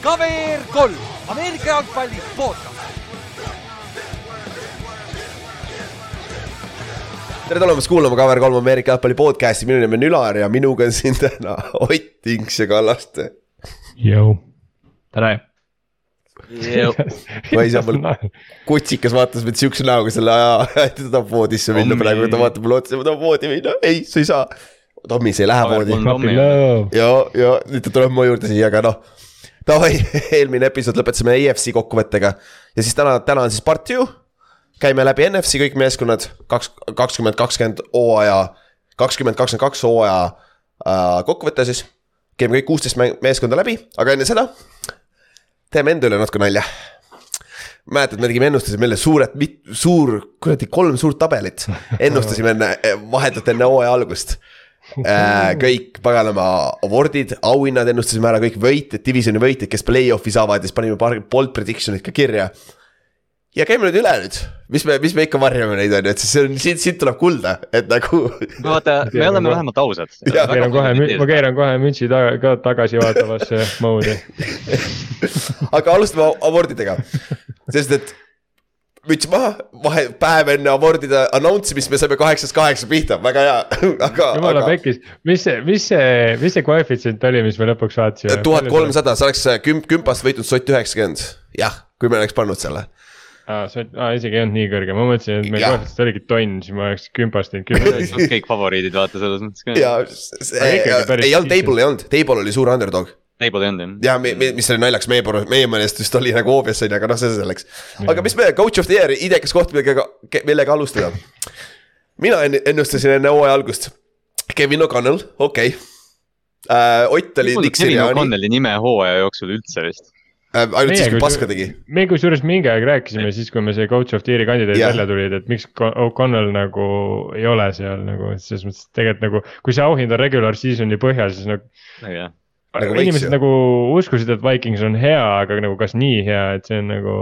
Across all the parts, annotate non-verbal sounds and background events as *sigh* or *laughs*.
KVR kolm, Ameerika jalgpalli podcast. tere tulemast kuulama KVR3 Ameerika jalgpalli podcast'i, minu nimi on Ülar ja minuga on siin täna Ott Tinks ja Kallaste. Jõu. tere. ma ei saa, mul kutsikas vaatas mind siukse näoga selle aja, et ta tahab voodisse minna praegu, ta vaatab mulle otsa, ma tahan voodi minna, ei, sa ei saa. Tommi, sa ei lähe voodi. Tommi. ja, ja nüüd ta tuleb mu juurde siia, aga noh. Davai, *laughs* eelmine episood lõpetasime EFC kokkuvõttega ja siis täna, täna on siis part two. käime läbi NFC kõik meeskonnad, kaks, kakskümmend, kakskümmend hooaja, kakskümmend, kakskümmend kaks hooaja äh, kokkuvõte siis. käime kõik kuusteist meeskonda läbi, aga enne seda teeme enda üle natuke nalja. mäletad, me tegime ennustusi, meile suured, suur, kuradi kolm suurt tabelit ennustasime enne, vahetult enne hooaja algust kõik paganama award'id, auhinnad ennustasime ära, kõik võitjad, divisioni võitjad, kes play-off'i saavad ja siis panime paar bold prediction'id ka kirja. ja käime nüüd üle nüüd, mis me, mis me ikka varjame neid on ju, et see on, siit, siit tuleb kulda, et nagu. vaata, me oleme vähemalt ausad. Ma keeran kohe, ma keeran kohe mütsi taga, ka tagasivaatavasse mode'i. aga alustame award idega, sest et müts maha, vahe, päev enne award'ide announce imist me saime kaheksast kaheksa pihta, väga hea, *laughs* aga, jumala aga pekkis, mis see, mis see, mis see koefitsient oli, mis me lõpuks vaatasime? tuhat. kolmsada, see oleks kümp, kümpast võitnud sott üheksakümmend, jah, kui me oleks pannud selle. aa, see, aa isegi ei olnud nii kõrge, ma mõtlesin, et meil koefitsient oligi tonn, siis ma oleks kümpast teinud *laughs* kümme. kõik favoriidid vaata selles mõttes ka. ja Aga see ikkagi, päris ei olnud. Table ei olnud, Table oli suur underdog. Ei olnud jah. ja mis oli naljakas, meie, meie meelest vist oli nagu obvious on ju, aga noh, see selleks. aga mis me, coach of the year, idekas koht, millega, millega alustada. mina enn- ennustasin enne hooaja algust. Kevin O'Connell, okei okay.. Ott oli Kevin O'Connelli nime hooaja jooksul üldse vist. ainult siis, kui paska tegi. me kusjuures mingi aeg rääkisime siis, kui me see coach of the year'i kandidaadid Jah. välja tulid, et miks Co- O'Connell nagu ei ole seal nagu, et selles mõttes et tegelikult nagu. kui see auhind on regular season'i põhjal, siis nagu jah, Nagu võiks inimesed ju. nagu uskusid, et Vikings on hea, aga nagu kas nii hea, et see on nagu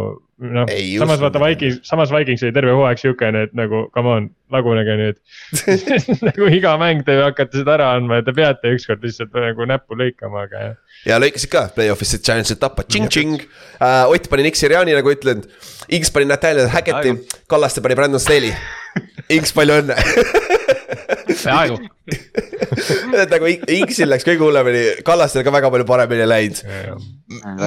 noh, samas vaata Vikings, samas Vikings oli terve hooaeg siukene, et nagu come on, lagunege nüüd. *laughs* nagu iga mäng te hakkate seda ära andma ja te peate ükskord lihtsalt nagu näppu lõikama, aga jah. ja lõikasid ka play-off'is see Giantsit tappa, tšing-tšing uh,. Ott pani Nick Siriani nagu ütlen, Inks pani Nathaniel Hackett'i, Kallaste pani Brandon Staley. Inks, palju õnne peaaegu. *laughs* *laughs* et nagu In- Inksil läks kõige hullemini, Kallastel ka väga palju paremini läinud.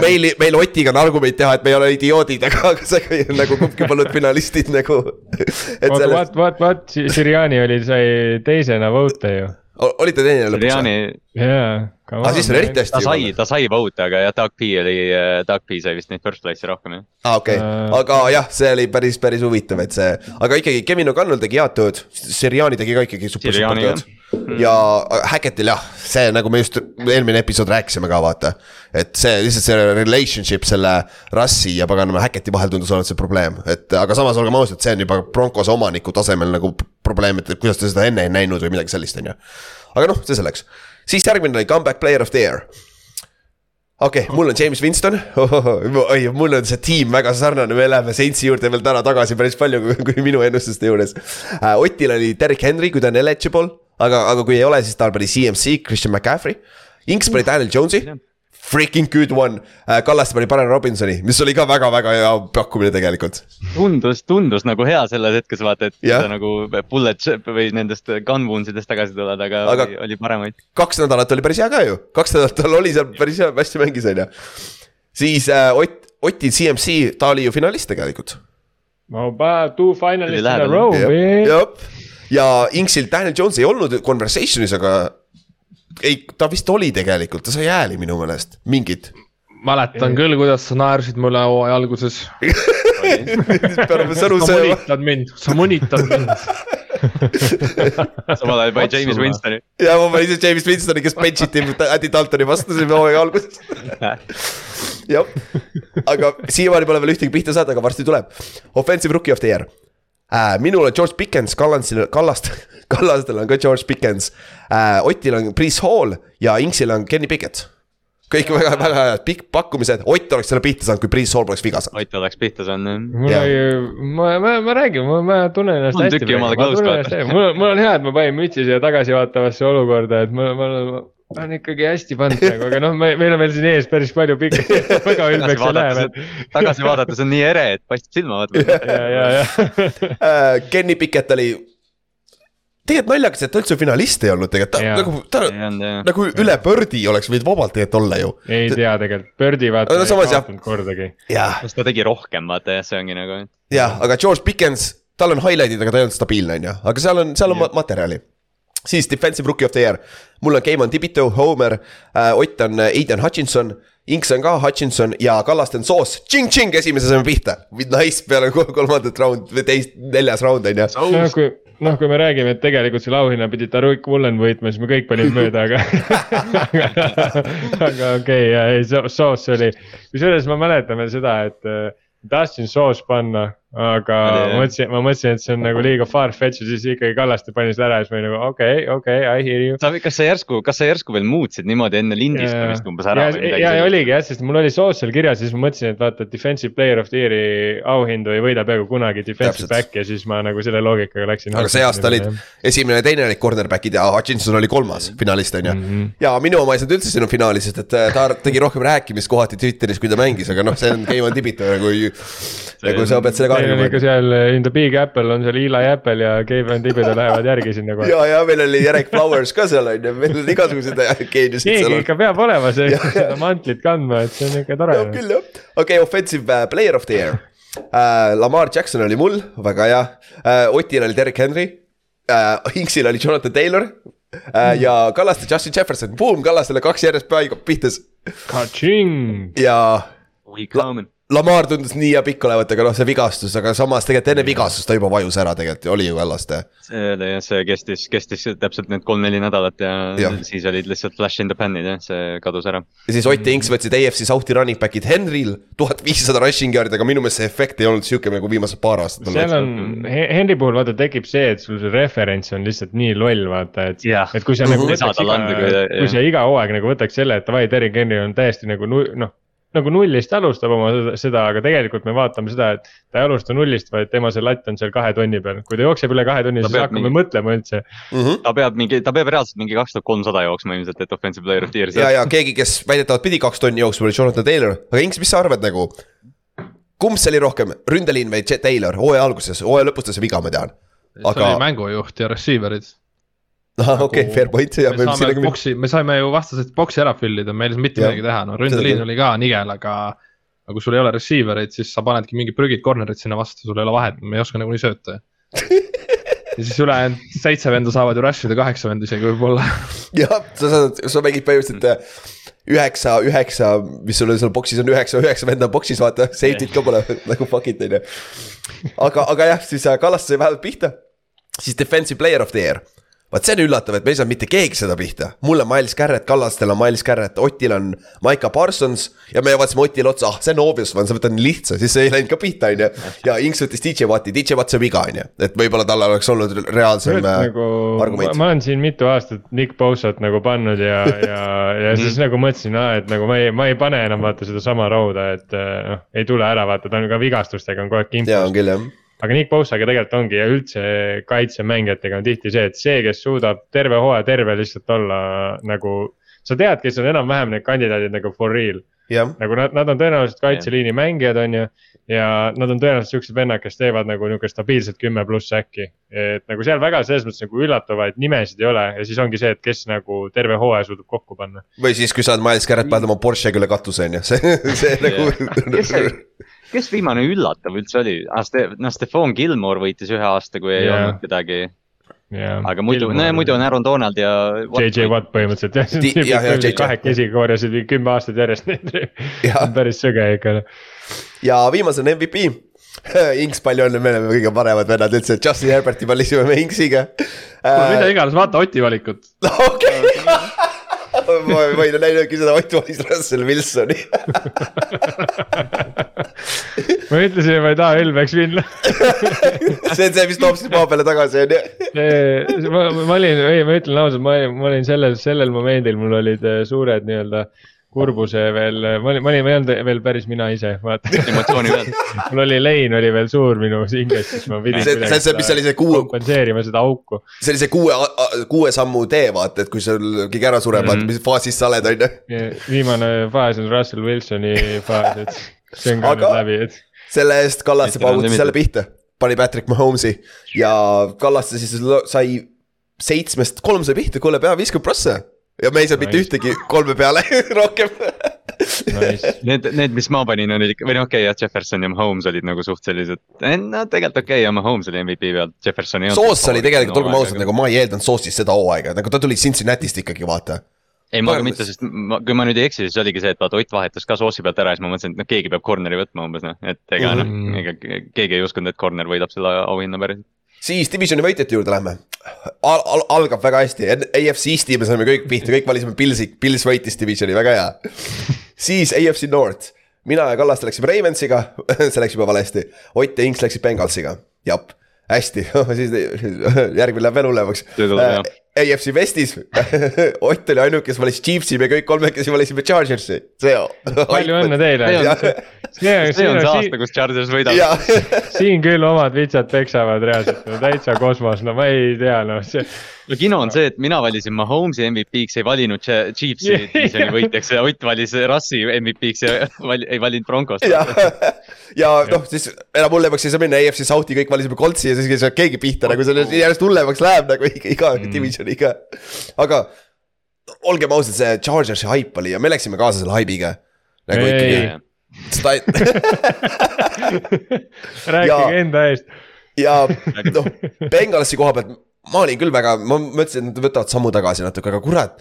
meil, meil Otiga on argument teha, et me ei ole idioodid, aga, aga see nagu kumbki polnud finalistid nagu. et oota, vaat, vaat, vaat Siriani oli, sai teisena vote ju. olite teine lõpuks Riani või?, jaa. aga siis on eriti ta hästi sai, ta sai vote, aga jah, Doug P oli, Doug P sai vist neid first place'i rohkem jah. aa, okei, Äh, aga jah, see oli päris, päris huvitav, et see, aga ikkagi Kevin O'Connell tegi head tööd, Siriani tegi ka ikkagi super, super tööd. ja Hackettil jah, see nagu me just eelmine episood rääkisime ka vaata. et see lihtsalt see relationship selle Rassi ja paganama Hacketti vahel tundus olevat see probleem, et aga samas olgem ausad, see on juba Broncos omaniku tasemel nagu probleem, et kuidas te seda enne ei näinud või midagi sellist, on ju. aga noh, see selleks, siis järgmine oli comeback player of the year okei okay,, mul on James Winston *laughs* oi, mul on see tiim väga sarnane, me läheme Saintsi juurde veel täna tagasi päris palju, kui minu ennustuste juures uh,. Otil oli Derek Henry, kui ta on eligible, aga, aga kui ei ole, siis tal pani CMC, Christian McCaffrey. Inks pani Daniel Jones'i, freaking good one uh,. Kallaste pani Brian Robinsoni, mis oli ka väga-väga hea pakkumine tegelikult. tundus, tundus nagu hea selles hetkes vaata, et Jah. sa nagu bullet või nendest gun wounds idest tagasi tuled, aga, Aga-. Oli, oli paremaid. kaks nädalat oli päris hea ka ju, kaks nädalat tal oli seal päris hea, hästi mängis on ju. siis uh, Ott, Oti CMC, ta oli ju finalist tegelikult About two finalists in a row, jep. ja Inksil Daniel Jones ei olnud conversation'is, aga ei, ta vist oli tegelikult, ta sai hääli minu meelest, mingid. mäletan küll, kuidas sa naersid mulle hooaja alguses. *laughs* sa sööma. mõnitad mind, sa mõnitad mind. *laughs* samal ajal pani Otsa James. Winstoni. ja ma panin ise James Winstoni, kes bench iti Andy Daltoni vastu siin hooaja alguses. *laughs* jah, aga siiamaani pole veel ühtegi pihta saada, aga varsti tuleb. Offensive rookie of the year äh,. minul on George Pickens, Kallastil, Kallast, *laughs* Kallastel on ka George Pickens äh,. Otil on Priis Hall ja Inksil on Kenny Pickett. kõik väga, väga head pikk pakkumised, Ott oleks selle pihta saanud, kui Priis Sool poleks viga saanud. Ott oleks pihta saanud. Jah. ma, ma, ma räägin, ma, ma tunnen ennast hästi mul, mul on hea, et ma panin mütsi siia tagasivaatavasse olukorda, et ma, ma ma olen ikkagi hästi pannud nagu, aga noh, me, meil on veel siin ees päris palju pikki, *laughs* väga ülbeks ei lähe veel. tagasi vaadates on nii ere, et paistab silma vaata. ja, ja, ja *laughs* Äh, Kenny Pickett oli, tegelikult naljakas, et ta üldse finalist ei olnud tegelikult, ta Jaa. nagu, ta olnud jah. nagu üle Birdi oleks võinud vabalt tegelikult olla ju. ei tea tegelikult, Birdi vaata No ei kaotanud kordagi. kas ta tegi rohkem, vaata jah, see ongi nagu. jah, aga George Pickens, tal on highlight'id, aga ta ei olnud stabiilne, on ju, aga seal on, seal on ma- materjali. Siis defensive rookie of the year, mul on Keiman Tibito, Homer äh,, Ott on äh, Aiden Hutchinson. Inks on ka Hutchinson ja Kallaste on soos, tšing-tšing, esimese saime pihta. Nice peale kol- kolmandat round või teist, neljas round on ju. noh, kui, me räägime, et tegelikult selle auhinna pidi Taruik Mullen võitma, siis me kõik panime mööda, aga. *laughs* aga okei okay,, ja ei, Soos oli, kusjuures ma mäletan veel seda, et äh, tahtsin Soos panna, aga ma mõtlesin, ma mõtlesin, et see on nagu liiga far-fetched ja siis ikkagi Kallaste pani selle ära ja siis ma olin nagu okei okay,, okei okay,, I hear you. sa, kas sa järsku, kas sa järsku veel muutsid niimoodi enne lindistamist umbes ära ja, või midagi ja, ja sellist? oligi jah, sest mul oli soos seal kirjas ja siis ma mõtlesin, et vaata, et defensive player of the year'i auhindu ei võida peaaegu kunagi defensive Täpselt. back ja siis ma nagu selle loogikaga läksin. aga see aasta olid esimene ja teine olid cornerback'id ja Hutchinson oli kolmas finalist on ju mm. -hmm. ja minu oma ei saanud üldse sinu finaali, sest et äh, ta tegi rohkem rääkimist kohati Twitteris, kui ta mängis, aga noh, see on Keiman Tibito nagu, nagu sa pead sellega meil on ikka seal in the big apple on seal Eli Apple ja Kevin Tibido lähevad järgi sinna kohe. ja, ja meil oli Jarek Flowers ka seal on ju, meil on igasugused geeniusid *laughs* seal. keegi ikka peab olema see *laughs* seda mantlit kandma, et see on ikka tore. jah, küll jah, okei okay,, offensive uh, player of the year. Uh,. Lamar Jackson oli mul, väga hea. Uh,, Otil oli Derek Henry. Uh,, Inksil oli Jonathan Taylor. Uh, ja Kallaste Justin Jefferson, boom, Kallastele kaks järjest paiga pihtas Kaching, ja We coming. Lamar tundus nii hea pikk olevat, aga noh, see vigastus, aga samas tegelikult enne vigastust ta juba vajus ära tegelikult ju, oli ju Kallaste. see oli jah, see kestis, kestis täpselt need kolm-neli nädalat ja, ja. siis olid lihtsalt flash in the pan'id jah, see kadus ära. ja siis Ott ja Inks võtsid AFC South'i running back'id Henryl tuhat viissada rushing yard'i, aga minu meelest see efekt ei olnud sihuke nagu viimased paar aastat seal on, Henry puhul vaata tekib see, et sul see referents on lihtsalt nii loll, vaata, et et kui sa nagu võtaks iga kui sa iga hooaeg nagu võtaks selle, et davai, Derek Henry on täiesti nagu noh, nagu nullist alustab oma seda, aga tegelikult me vaatame seda, et ta ei alusta nullist, vaid tema see latt on seal kahe tonni peal, kui ta jookseb üle kahe tonni, siis hakkame mingi- mõtlema üldse. ta peab mingi, ta peab reaalselt mingi kaks tuhat kolmsada jooksma ilmselt, et offensive player of the year ja, ja keegi, kes väidetavalt pidi kaks tonni jooksma, oli Jonathan Taylor, aga Inks, mis sa arvad nagu? kumb see oli rohkem, ründeliin või Taylor, hooaja alguses, hooaja lõpus ta sai viga, ma tean. see Aga- oli mängujuht ja receiver'id. ahah, okei, fair point me saame boksi, me saime ju vastased boksi ära fill ida, meil ei saa mitte midagi teha, no ründeliin oli ka nigel, aga. aga kui sul ei ole receiver eid, siis sa panedki mingid prügid corner'id sinna vastu, sul ei ole vahet, me ei oska nagunii sööta. *laughs* ja siis ülejäänud seitse venda saavad ju rush ida, kaheksa venda isegi võib-olla. jah, sa saad, sa mängid põhimõtteliselt äh, üheksa, üheksa, mis sul seal boksis on üheksa, üheksa venda on boksis, vaata, *laughs* safety't ka pole *laughs* nagu fuck it on ju. aga, aga jah, siis äh, Kallaste sai vähemalt pihta. siis defensive player of the year. Vaat see on üllatav, et me ei saanud mitte keegi seda pihta, mul on Miles Garrett, Kallastel on Miles Garrett, Otil on Maiko Parsons ja me vaatasime Otile otsa, ah see on obvious one, sa võtad nii lihtsa, siis see ei läinud ka pihta, on ju. ja Inks võttis DJ Watti, DJ Watt sai viga, on ju, et võib-olla tal oleks olnud reaalsem äh, nagu argument. ma, olen siin mitu aastat Nick Bosa't nagu pannud ja, ja, ja siis nagu mõtlesin, et nagu ma ei, ma ei pane enam vaata sedasama rauda, et äh, noh, ei tule ära, vaata ta on ka vigastustega on kogu aeg ja on kimpus. küll jah aga Nick Bosaga tegelikult ongi ja üldse kaitsemängijatega on tihti see, et see, kes suudab terve hooaja terve lihtsalt olla nagu. sa tead, kes on enam-vähem need kandidaadid nagu for real, nagu nad, nad on tõenäoliselt kaitseliini mängijad, on ju. ja nad on tõenäoliselt siuksed vennad, kes teevad nagu nihuke stabiilselt kümme pluss äkki. et nagu seal väga selles mõttes nagu üllatavaid nimesid ei ole ja siis ongi see, et kes nagu terve hooaja suudab kokku panna. või siis, kui sa oled Miles Garrett, paned oma Porschega üle katuse, on ju, *laughs* see, see nagu kes viimane üllatav üldse oli ah,? noh, Stefan Gilmore võitis ühe aasta, kui ei Jaa. olnud kedagi, ja. aga muidu, no ja muidu on Aaron Donald ja. JJ Watt põhimõtteliselt jah jah, jah, kahekesi korjasid kümme aastat järjest neid. *laughs* Päris sõge ikka. ja viimas on MVP. *laughs* Inks, palju õnne, me oleme kõige paremad vennad üldse, Justin Herberti valisime me Inksiga. mida iganes, vaata Oti valikut. *laughs* okei, ma võin näidata küsida Ott valis Russell Wilsoni. ma ütlesin, ma ei taha Elveks minna. see on see, mis toob siis maa peale tagasi, on ju. ma, ma olin, ei, ma ütlen ausalt, ma ma olin sellel, sellel momendil, mul olid äh, suured nii-öelda kurbuse veel, ma olin, ma olin, ma ei olnud veel päris mina ise, vaata. *laughs* emotsiooni pealt. mul oli lein oli veel suur minu hinges, siis ma pidin. See- see- see- mis oli see kuue- kompenseerima seda auku. see oli see kuue, kuue sammu tee, vaata, et kui sul keegi ära sureb, vaata, Mhm. mis faasis sa oled, on ju. viimane faas on Russell Wilsoni faas, et see on ka Aga- nüüd läbi, et selle eest Kallaste paugutas jälle pihta, pani Patrick Mahomes'i ja Kallaste siis sai seitsmest kolm sai pihta, kuule pea viiskümmend prossa. Ja me ei saanud mitte Nice. ühtegi kolme peale *laughs* rohkem. nice. Need, need, mis ma panin, olid ikka, või no okei okay,, jah, Jefferson ja Mahomes olid nagu suht sellised, no tegelikult okei okay, ja Mahomes oli MVP pealt, Jefferson ei Soos oli tegelikult, olgem ausad, nagu ma ei eeldanud Soosist seda hooaega, nagu ta tuli Cincinnati'st ikkagi, vaata. ei, ma ka Parem- mitte, sest ma, kui ma nüüd ei eksi, siis oligi see, et vaata Ott vahetas ka Soosi pealt ära ja siis ma mõtlesin, et noh, keegi peab corner'i võtma umbes noh, et ega noh Mhm. mm, ega keegi ei uskunud, et corner võidab selle auhinna päriselt. Siis divisioni võitjate juurde lähme al. Al algab väga hästi, AFC Eesti me saime kõik pihta, kõik valisime Pilsi, Pils võitis divisioni, väga hea. siis AFC North, mina ja Kallaste läksime Ravensiga, *laughs* see läks juba valesti. Ott ja Inks läksid Bengalsiga, jap, hästi, *laughs* siis järgmine läheb veel hullemaks. AFC Westis, *laughs* Ott oli ainuke, kes valis Chiefsi, me kõik kolmekesi valisime Chargersi, see. palju õnne teile. see on see, see on see aasta, kus Chargers võidab. *laughs* siin küll omad vitsad peksavad reaalselt, no täitsa kosmos, no ma ei tea, noh see. no kino on see, et mina valisin Mahomes'i MVP-ks, ei valinud Chi- Chiefsi divisioni võitjaks ja Ott valis Russi MVP-ks ja vali, ei valinud Broncost. ja, ja noh, siis enam hullemaks ei saa minna, AFC South'i kõik valisime Coltsi ja siis ei saa keegi pihta nagu selle järjest hullemaks läheb nagu iga, iga mm. divisioniga. aga olgem ausad, see Chargersi haip oli ja me läksime kaasa selle haibiga. nagu Ei. ikkagi, seda, *laughs* rääkige enda eest. ja noh, Bengalsi koha pealt ma olin küll väga, ma mõtlesin, et nad võtavad sammu tagasi natuke, aga kurat,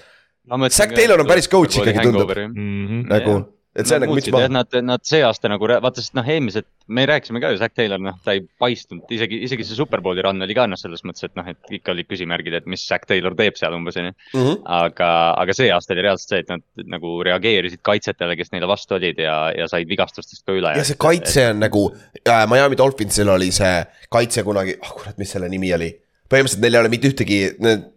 Zack Taylor on päris coach ikkagi, tundub. Mhm. nagu, et see on nagu müts maha. Nad, nad see aasta nagu, vaata, sest noh, eelmised, me rääkisime ka ju, Zack Taylor, noh, ta ei paistnud, isegi, isegi see Superbowli run oli ka noh, selles mõttes, et noh, et ikka olid küsimärgid, et mis Zack Taylor teeb seal umbes, onju. Mhm. aga, aga see aasta oli reaalselt see, et nad nagu reageerisid kaitsetele, kes neile vastu olid ja, ja said vigastustest ka üle. ja see kaitse on nagu äh,, Miami Dolphinsil oli see kaitse kunagi, ah oh, kurat, mis selle nimi oli. Põhimõtteliselt neil ei ole mitte ühtegi,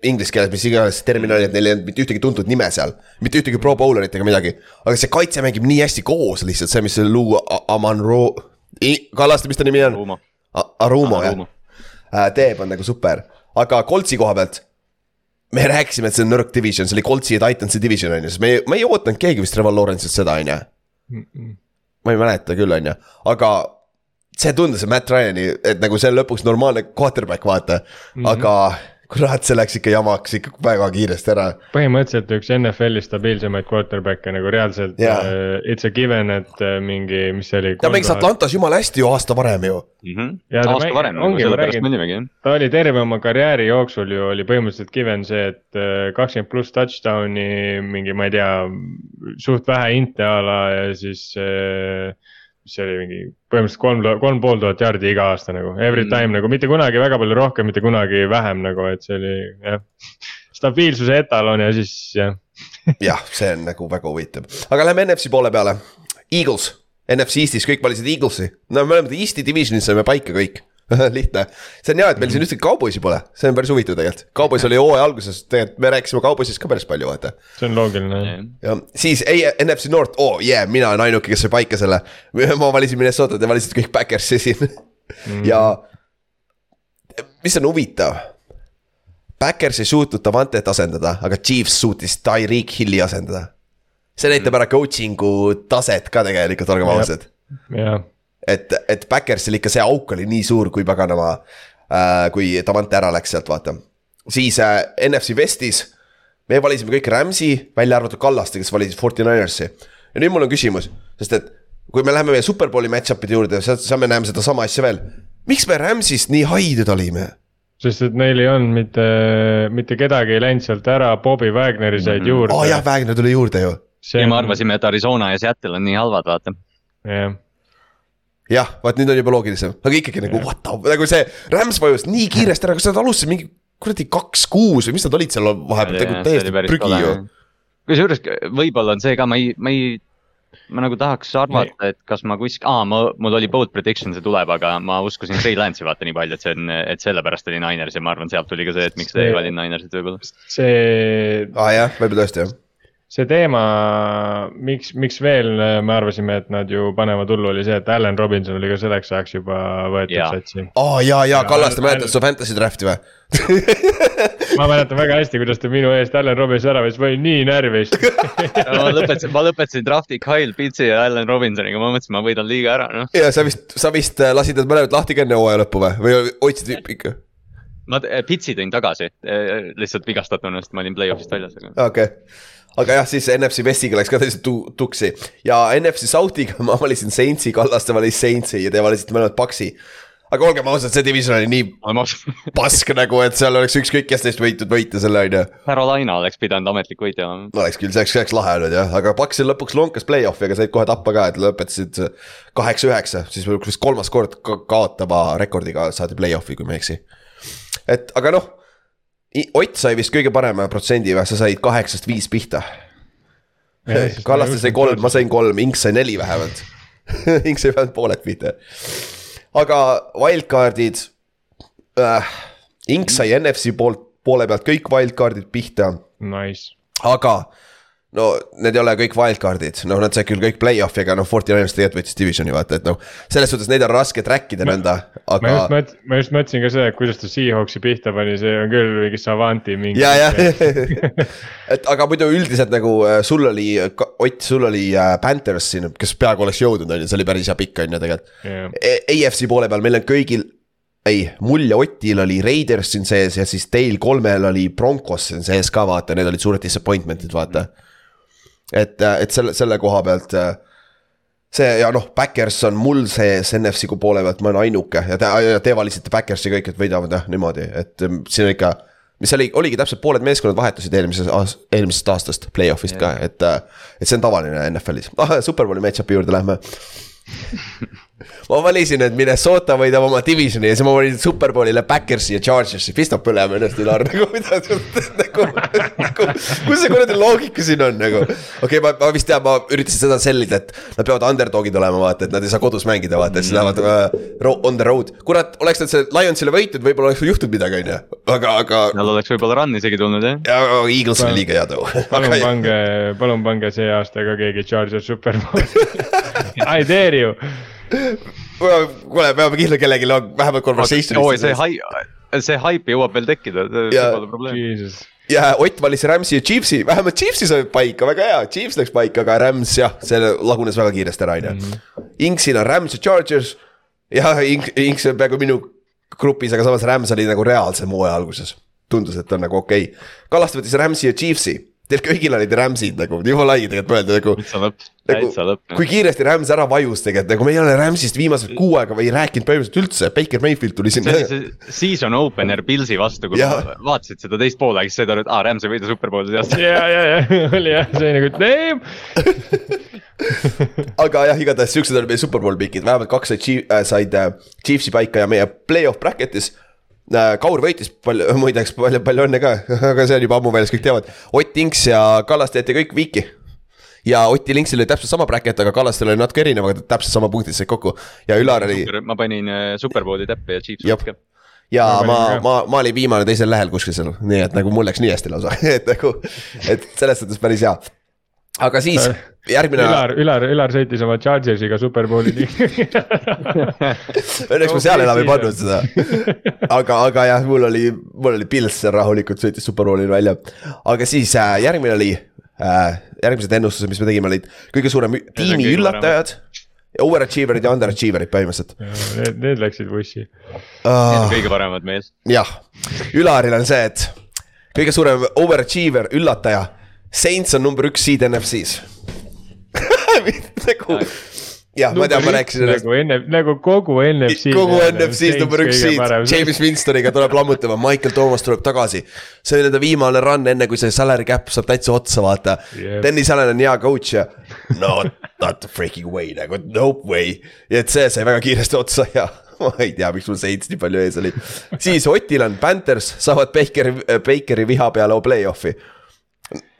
inglise keeles, mis iganes see termin oli, et neil ei olnud mitte ühtegi tuntud nime seal. mitte ühtegi pro bowlerit ega midagi. aga see kaitse mängib nii hästi koos lihtsalt, see, mis see Lou Amanro, Kallaste, mis ta nimi on? Rumo, Arumo jah äh,, teeb, on nagu super, aga Coltsi koha pealt. me rääkisime, et see on nõrk division, see oli Coltsi ja Titansi division on ju, sest me ei, me ei ootanud keegi vist Trevor Lawrence'ilt seda on ju. ma ei mäleta küll, on ju, aga see tundus, see Matt Ryan'i, et nagu see on lõpuks normaalne quarterback, vaata mm, -hmm. aga kurat, see läks ikka jamaks ikka väga kiiresti ära. põhimõtteliselt üks NFL-i stabiilsemaid quarterback'e nagu reaalselt Jaa. uh,, it's a given, et uh, mingi, mis see oli. ta mängis Atlantas jumala hästi ju aasta varem ju. Ja ta aasta mäng- varem, sellepärast me olimegi jah. ta oli terve oma karjääri jooksul ju oli põhimõtteliselt given see, et äh, kakskümmend pluss touchdown'i, mingi, ma ei tea, suht vähe inte a la ja siis äh,. See oli mingi põhimõtteliselt kolm, kolm pool tuhat jaardi iga aasta nagu every Mm. time nagu mitte kunagi väga palju rohkem, mitte kunagi vähem nagu, et see oli jah. stabiilsuse etalon ja siis jah, jah, see on nagu väga huvitav, aga lähme NFC poole peale. Eagles, NFC Eestis kõik valisid Eaglesi, no me oleme Eesti divisionis saime paika kõik *laughs* lihtne, see on hea, et meil siin ühtegi kauboisi pole, see on päris huvitav tegelikult, kaubois oli hooaja alguses, tegelikult me rääkisime kauboisist ka päris palju, vaata. see on loogiline jah. ja siis ei, NFC North, oo oh, yeah,, mina olen ainuke, kes sai paika selle. *laughs* ma valisin Minnesotat ja valisid kõik Backersi siin mm. ja mis on huvitav. Backers ei suutnud Davantet asendada, aga Chiefs suutis Tyreek Hilli asendada. see näitab ära coaching'u taset ka tegelikult, olgem ausad. jah, et, et Backersil ikka see auk oli nii suur, kui paganama äh,, kui Davante ära läks sealt, vaata. siis äh, NFC Westis, me valisime kõik Rams'i, välja arvatud Kallaste, kes valisid Forty Ninersi. ja nüüd mul on küsimus, sest et kui me läheme meie Superbowli match-up'ide juurde, siis me näeme sedasama asja veel. miks me Rams'ist nii haided olime? sest et neil ei olnud mitte, mitte kedagi ei läinud sealt ära, Bobby Wagneri said Mhm. juurde aa oh, jah, Wagner tuli juurde ju. ja me arvasime, et Arizona ja Seattle on nii halvad, vaata. jah, jah, vaat nüüd on juba loogilisem, aga ikkagi nagu what the, nagu see Rams vajus nii kiiresti ära, kas nad alustasid mingi kuradi kaks-kuus või mis nad olid seal vahepeal, nagu täiesti prügi ju. kusjuures võib-olla on see ka, ma ei, ma ei, ma nagu tahaks arvata, et kas ma kuskil, aa, ma, mul oli bold prediction, see tuleb, aga ma uskusin Trey Lance'i vaata nii palju, et see on, et sellepärast oli Niners ja ma arvan, sealt tuli ka see, et miks te ei See- valinud Ninersit võib-olla. see aa jah, võib-olla tõesti jah. See teema, miks, miks veel äh, me arvasime, et nad ju panevad hullu, oli see, et Allan Robinson oli ka selleks ajaks juba võetud Jaa. satsi. aa ja, ja Ja Kallaste Al- mäletad su fantasy draft'i või? *laughs* ma mäletan väga hästi, kuidas ta minu eest Allan Robinson ära võttis, ma olin nii närvis. *laughs* ma lõpetasin, ma lõpetasin drafti Kyle Pitsi ja Allan Robinsoniga, ma mõtlesin, ma võidan liiga ära, noh. ja sa vist, sa vist äh, lasid need mõlemad lahti ka enne hooaja lõppu või, või hoidsid ikka? ma t- Pitsi tõin tagasi, lihtsalt vigastatuna, sest ma olin play-off'ist väljas, aga. okei okay. Aga jah, siis NFC Westiga läks ka täiesti tu- tuksi ja NFC Southiga *laughs* ma valisin Saintsi, Kallaste valis Saintsi ja te valisite mõlemad Paxi. aga olgem ausad, see division oli nii *laughs* pask nagu, et seal oleks ükskõik kes neist võitnud võita selle on ju. Carolina oleks pidanud ametlik võitja olema. oleks küll, see oleks, see oleks lahe olnud jah, aga Paxil lõpuks lonkas play-off'i, aga said kohe tappa ka, et lõpetasid kaheksa-üheksa, siis vist kolmas kord ka kaotava rekordiga saadi play-off'i, kui ma ei eksi. et aga noh, Ott sai vist kõige parema protsendi või, sa said kaheksast viis pihta. Kallaste sai kolm, ma sain kolm, Inks sai neli vähemalt. *laughs* Inks sai vähemalt pooled pihta. aga wildcard'id äh,. Inks sai NFC poolt, poole pealt kõik wildcard'id pihta, Nice. aga no need ei ole kõik wildcard'id, noh, nad said küll kõik play-off'i, aga noh, Forty Niners tegelikult võttis divisioni vaata, et noh. selles suhtes neid on raske track ida nõnda, ma aga just. mõt-, ma just mõtlesin ka seda, et kuidas ta Seahawksi pihta pani, see on küll mingi Savanti mingi. ja, ja, *laughs* et aga muidu üldiselt nagu äh, sul oli, Ott, sul oli äh, Panthers siin, kes peaaegu oleks jõudnud, on ju, see oli päris hea pikk on ju tegelikult. AFC poole peal meil on kõigil, ei, mul ja Otil oli Raiders siin sees ja siis teil kolmel oli Broncos siin sees ka vaata, need olid suured disappointment'id, vaata. et, et selle, selle koha pealt äh, see ja noh, Backers on mul sees NFC kui poole pealt, ma olen ainuke ja te, te valisite Backersi kõik, et võidavad jah niimoodi, et ähm, siin on ikka. mis oli, oligi täpselt pooled meeskonnad vahetusid eelmises, eelmisest aastast play-off'ist ka, et, et see on tavaline NFL-is ah,. Superbowli match-up'i juurde lähme *laughs* ma valisin, et Minnesota võidab oma divisioni ja siis ma valisin Superbowlile Backersi ja Chargersi, pistab põlema ennast Ülar nagu mida sa nagu, nagu, kus see kuradi loogika siin on nagu. okei okay,, ma, ma vist tean, ma üritasin seda sellida, et nad peavad underdog'id olema, vaata, et nad ei saa kodus mängida, vaata, siis lähevad uh, on the road. kurat, oleks nad selle Lionsile võitnud, võib-olla oleks juhtunud midagi, on ju, aga, aga seal oleks võib-olla run isegi tulnud jah. ja Eagles oli liiga hea too. palun pange, palun pange see aasta ka keegi Charger Superbowli. *laughs* I dare you. kuule, peame kindla kellelgi on vähemalt conversation'is. oi, see hai-, see haip jõuab veel tekkida, see pole probleem. Ja Ott valis Rams'i ja Chiefsi, vähemalt Chiefsi sai paika, väga hea, Chiefs läks paika, aga Rams jah, see lagunes väga kiiresti ära, on ju. Inksil on Rams ja Chargers. jah, Ink, Inks on peaaegu minu grupis, aga samas Rams oli nagu reaalsem hooaja alguses. tundus, et on nagu okei okay.. Kallaste võttis Rams'i ja Chiefsi, teil kõigil olid Rams'id nagu, jumala õige tegelikult mõelda nagu täitsa lõpp, nagu täitsa lõpp. kui kiiresti Rams ära vajus tegelikult, nagu me ei ole Rams'ist viimased kuu aega või rääkinud põhimõtteliselt üldse, Baker Mayfield tuli see sinna oli. see season opener Pilsi vastu, kui vaatasid seda teist poolega, siis said aru, et aa, Rams ei võida superbowli teast. *laughs* ja, ja, ja *laughs* oli jah, see oli nagu damn. *laughs* aga jah, igatahes siuksed olid meie superbowl pikid, vähemalt kaks said äh,, said äh, Chiefsi paika ja meie play-off bracket'is. Kaur võitis palju, *laughs* muideks palju, palju õnne ka, *laughs* aga see on juba ammu väljas, kõik teavad. Ott Inks ja Kallaste jäeti kõik viiki. ja Otil Inksil oli täpselt sama bracket, aga Kallastel oli natuke erinev, aga täpselt sama punktid said kokku ja Ülar oli ma panin äh, superbowli täppi ja Chiefs võitis ka. ja Ma ma ma, ma olin viimane teisel lehel kuskil seal, nii et nagu mul läks nii hästi lausa, *laughs* et nagu, et selles suhtes päris hea. Aga siis järgmine, Ülar, Ülar, Ülar sõitis oma Chargersiga Superbowli liiga. õnneks ma seal enam ei pannud seda. aga, aga jah, mul oli, mul oli Pils rahulikult sõitis Superbowlil välja. aga siis äh, järgmine oli äh,, järgmised ennustused, mis me tegime, olid kõige suurem on tiimi kõige üllatajad. Overachiever'id ja underachiever'id põhimõtteliselt Need, need läksid vussi. uh,. kõige paremad meil. jah, Ülaril on see, et kõige suurem overachiever, üllataja. Saints on number üks seed NFC-s *laughs* nagu, jah, ma tean, ma rääkisin ennast. nagu enne, nagu kogu NFC. kogu NFC-s number üks seed, James Winstoniga tuleb lammutama, Michael Thomas tuleb tagasi. see oli nende viimane run, enne kui see salary cap saab täitsa otsa, vaata Jep. Dennis Allan on hea coach ja no not the freaking way nagu nope way. ja et see sai väga kiiresti otsa ja *laughs* ma ei tea, miks mul Saints nii palju ees oli. siis Otil on Panthers, saavad Bakeri, Bakeri viha peale play-off'i.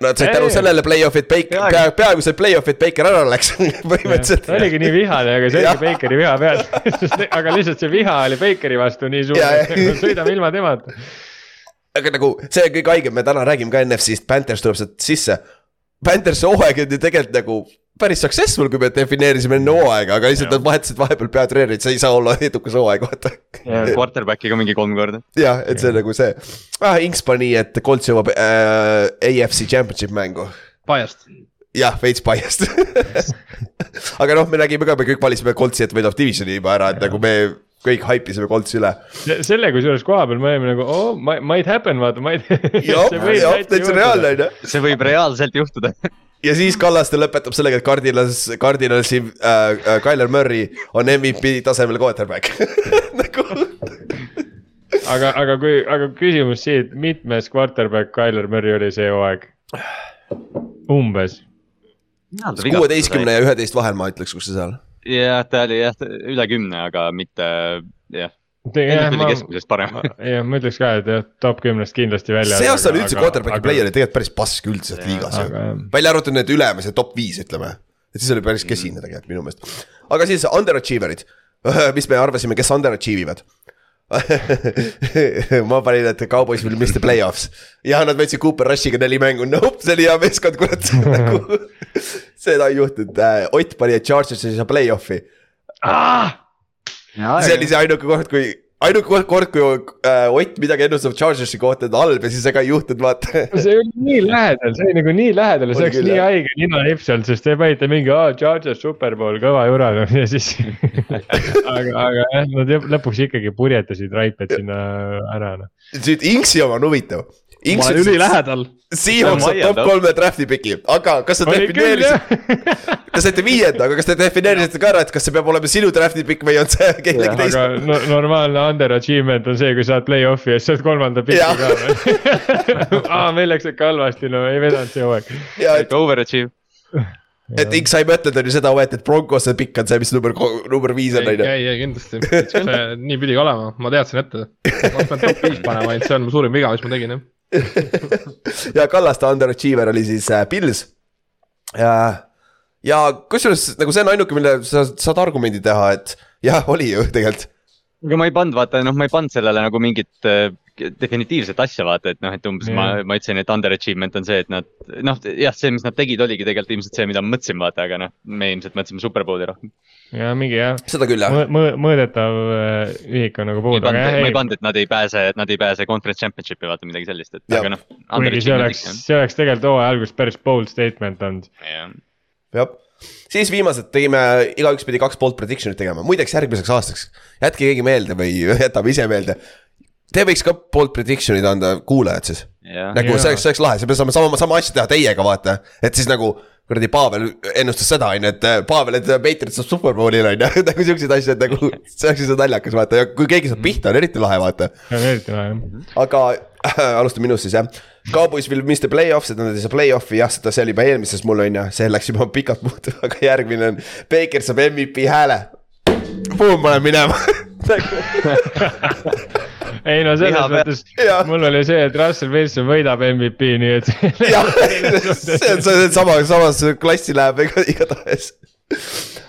Nad said tänu sellele play-off'i, et Baker, Peaaegu. peaaegu, peaaegu sai play-off'i, et Baker ära läks *laughs* põhimõtteliselt. ta oligi nii vihane, aga see oligi Bakeri viha peal. *laughs* aga lihtsalt see viha oli Bakeri vastu nii suur ja. sõidame ilma temata. aga nagu see on kõige haigem, me täna räägime ka NFC-st, Panthers tuleb sealt sisse. Panthersi hooaeg on ju tegelikult nagu päris successful, kui me defineerisime enne hooaega, aga lihtsalt nad vahetasid vahepeal peatreenerit, see ei saa olla edukas hooaeg, vaata. Quarterback'iga mingi kolm korda. jah, et see on nagu see ah,, Inks pani, et Colts jõuab äh, AFC Championship mängu. Biased. jah, veits biased. *laughs* aga noh, me nägime ka, me kõik valisime Coltsi, et võidab divisioni juba ära, et nagu me kõik haipisime Coltsi üle. selle kusjuures koha peal me olime nagu oh,, might happen, vaata, might. *laughs* jah, täitsa reaalne on ju. see võib reaalselt juhtuda. *laughs* ja siis Kallaste lõpetab sellega, et Cardinals, Cardinalsi äh, äh, Tyler Murray on MVP tasemel quarterback *laughs* nagu aga, aga kui, aga küsimus siit, mitmes quarterback Tyler Murray oli see hooaeg? umbes, kuueteistkümne ja üheteist vahel ma ütleks, kus see seal. jah, ta oli jah, üle kümne, aga mitte jah, NFL-i ma, keskmisest parem. *laughs* jah, ma ütleks ka, et jah, top kümnest kindlasti välja. see aasta oli üldse quarterback'i play oli tegelikult päris pask üldiselt liigas ju. aga jah, välja arvatud need ülemised top viis, ütleme. et siis oli päris kesine tegelikult minu meelest. aga siis underachiever'id, *laughs* mis me arvasime, kes underachieve ivad? *laughs* ma panin, et Cowboys will miss the play-offs ja nad võtsid Cooper Rushiga neli mängu, nope, see oli hea meeskond, kurat nagu. seda ei juhtunud, Ott pani, et Chargers ei saa play-off'i. See oli see ainuke kord, kui, ainuke kord, kui äh, Ott midagi ennustab Chargersi kohta, et halb ja siis ega ei juhtunud, vaata. *laughs* see oli nii lähedal, see oli nagu nii lähedal ja see oleks nii haige ninalips olnud, sest te panite mingi, aa, Chargers Superbowl, kõva jura *laughs* ja siis. *laughs* aga, aga jah, nad lõpuks ikkagi purjetasid Raipet sinna ära noh. nüüd Inksi oma on huvitav. Ma olen ülilähedal. Seahawks Vaieldav. top kolme draft'i piki, aga kas sa defineerisid,, *laughs* kas te viienda, aga kas te defineerisite ka ära, et kas see peab olema sinu draft'i pikk või on see kellegi aga teise? no, normaalne underachievement on see, kui saad play-off'i ja siis saad kolmanda piki ka veel. *laughs* aa, meil läks ikka halvasti, no ei vedanud see hooaeg. ikka overachieve. et Inks sai mõtelda on ju seda, et Broncos pikk on see, mis number, number viis on, on ju. ei, ei kindlasti, see nii pidi ka olema, ma teadsin ette. ma oleks pidanud top viis panema, ainult see on mu suurim viga, mis ma tegin jah. *laughs* ja Kallaste underachiever oli siis äh, Pils. ja, ja kusjuures nagu see on ainuke, mille sa saad argumendi teha, et jah, oli ju tegelikult. aga ma ei pannud, vaata noh, ma ei pannud sellele nagu mingit äh, definitiivset asja, vaata, et noh, et umbes Jah. ma, ma ütlesin, et underachievement on see, et nad noh, jah, see, mis nad tegid, oligi tegelikult ilmselt see, mida ma mõtlesin, vaata, aga noh, me ilmselt mõtlesime Superbowli rohkem. Ja mingi jah, seda küll jah. mõõdetav äh, ühik on nagu puudu, aga jah, ma ei pannud, et nad ei pääse, nad ei pääse conference championship'i, vaata midagi sellist, et Jah. aga noh. kuigi see oleks, see oleks tegelikult hooaja alguses päris bold statement olnud. jah, siis viimased tegime, igaüks pidi kaks poolt prediction'it tegema, muideks järgmiseks aastaks. jätke keegi meelde või *laughs* jätame ise meelde. Te võiks ka poolt prediction'id anda kuulajad siis, nagu see oleks, see oleks lahe, siis me saame sama, sama asja teha teiega, vaata. et siis nagu kuradi Pavel ennustas seda, on ju, et äh, Pavel, et Patriot saab superbowl'ile on ju, *laughs* nagu siukseid asju, et nagu see oleks lihtsalt naljakas, vaata ja kui keegi saab pihta, on eriti lahe, vaata. eriti lahe jah. aga *laughs* äh, alustame minust siis jah. Cowboys will miss the play-offs, et nad ei saa play-off'i, jah, seda, see oli juba eelmises mul on ju, see läks juba pikalt muutuma, *laughs* aga järgmine on. Baker saab MVP hääle. Boom, panen minema. *laughs* ei no selles peal. mõttes mul oli see, et Russell Wilson võidab MVP, nii et. *laughs* jah, see on, see sama, samas klassi läheb iga- igatahes.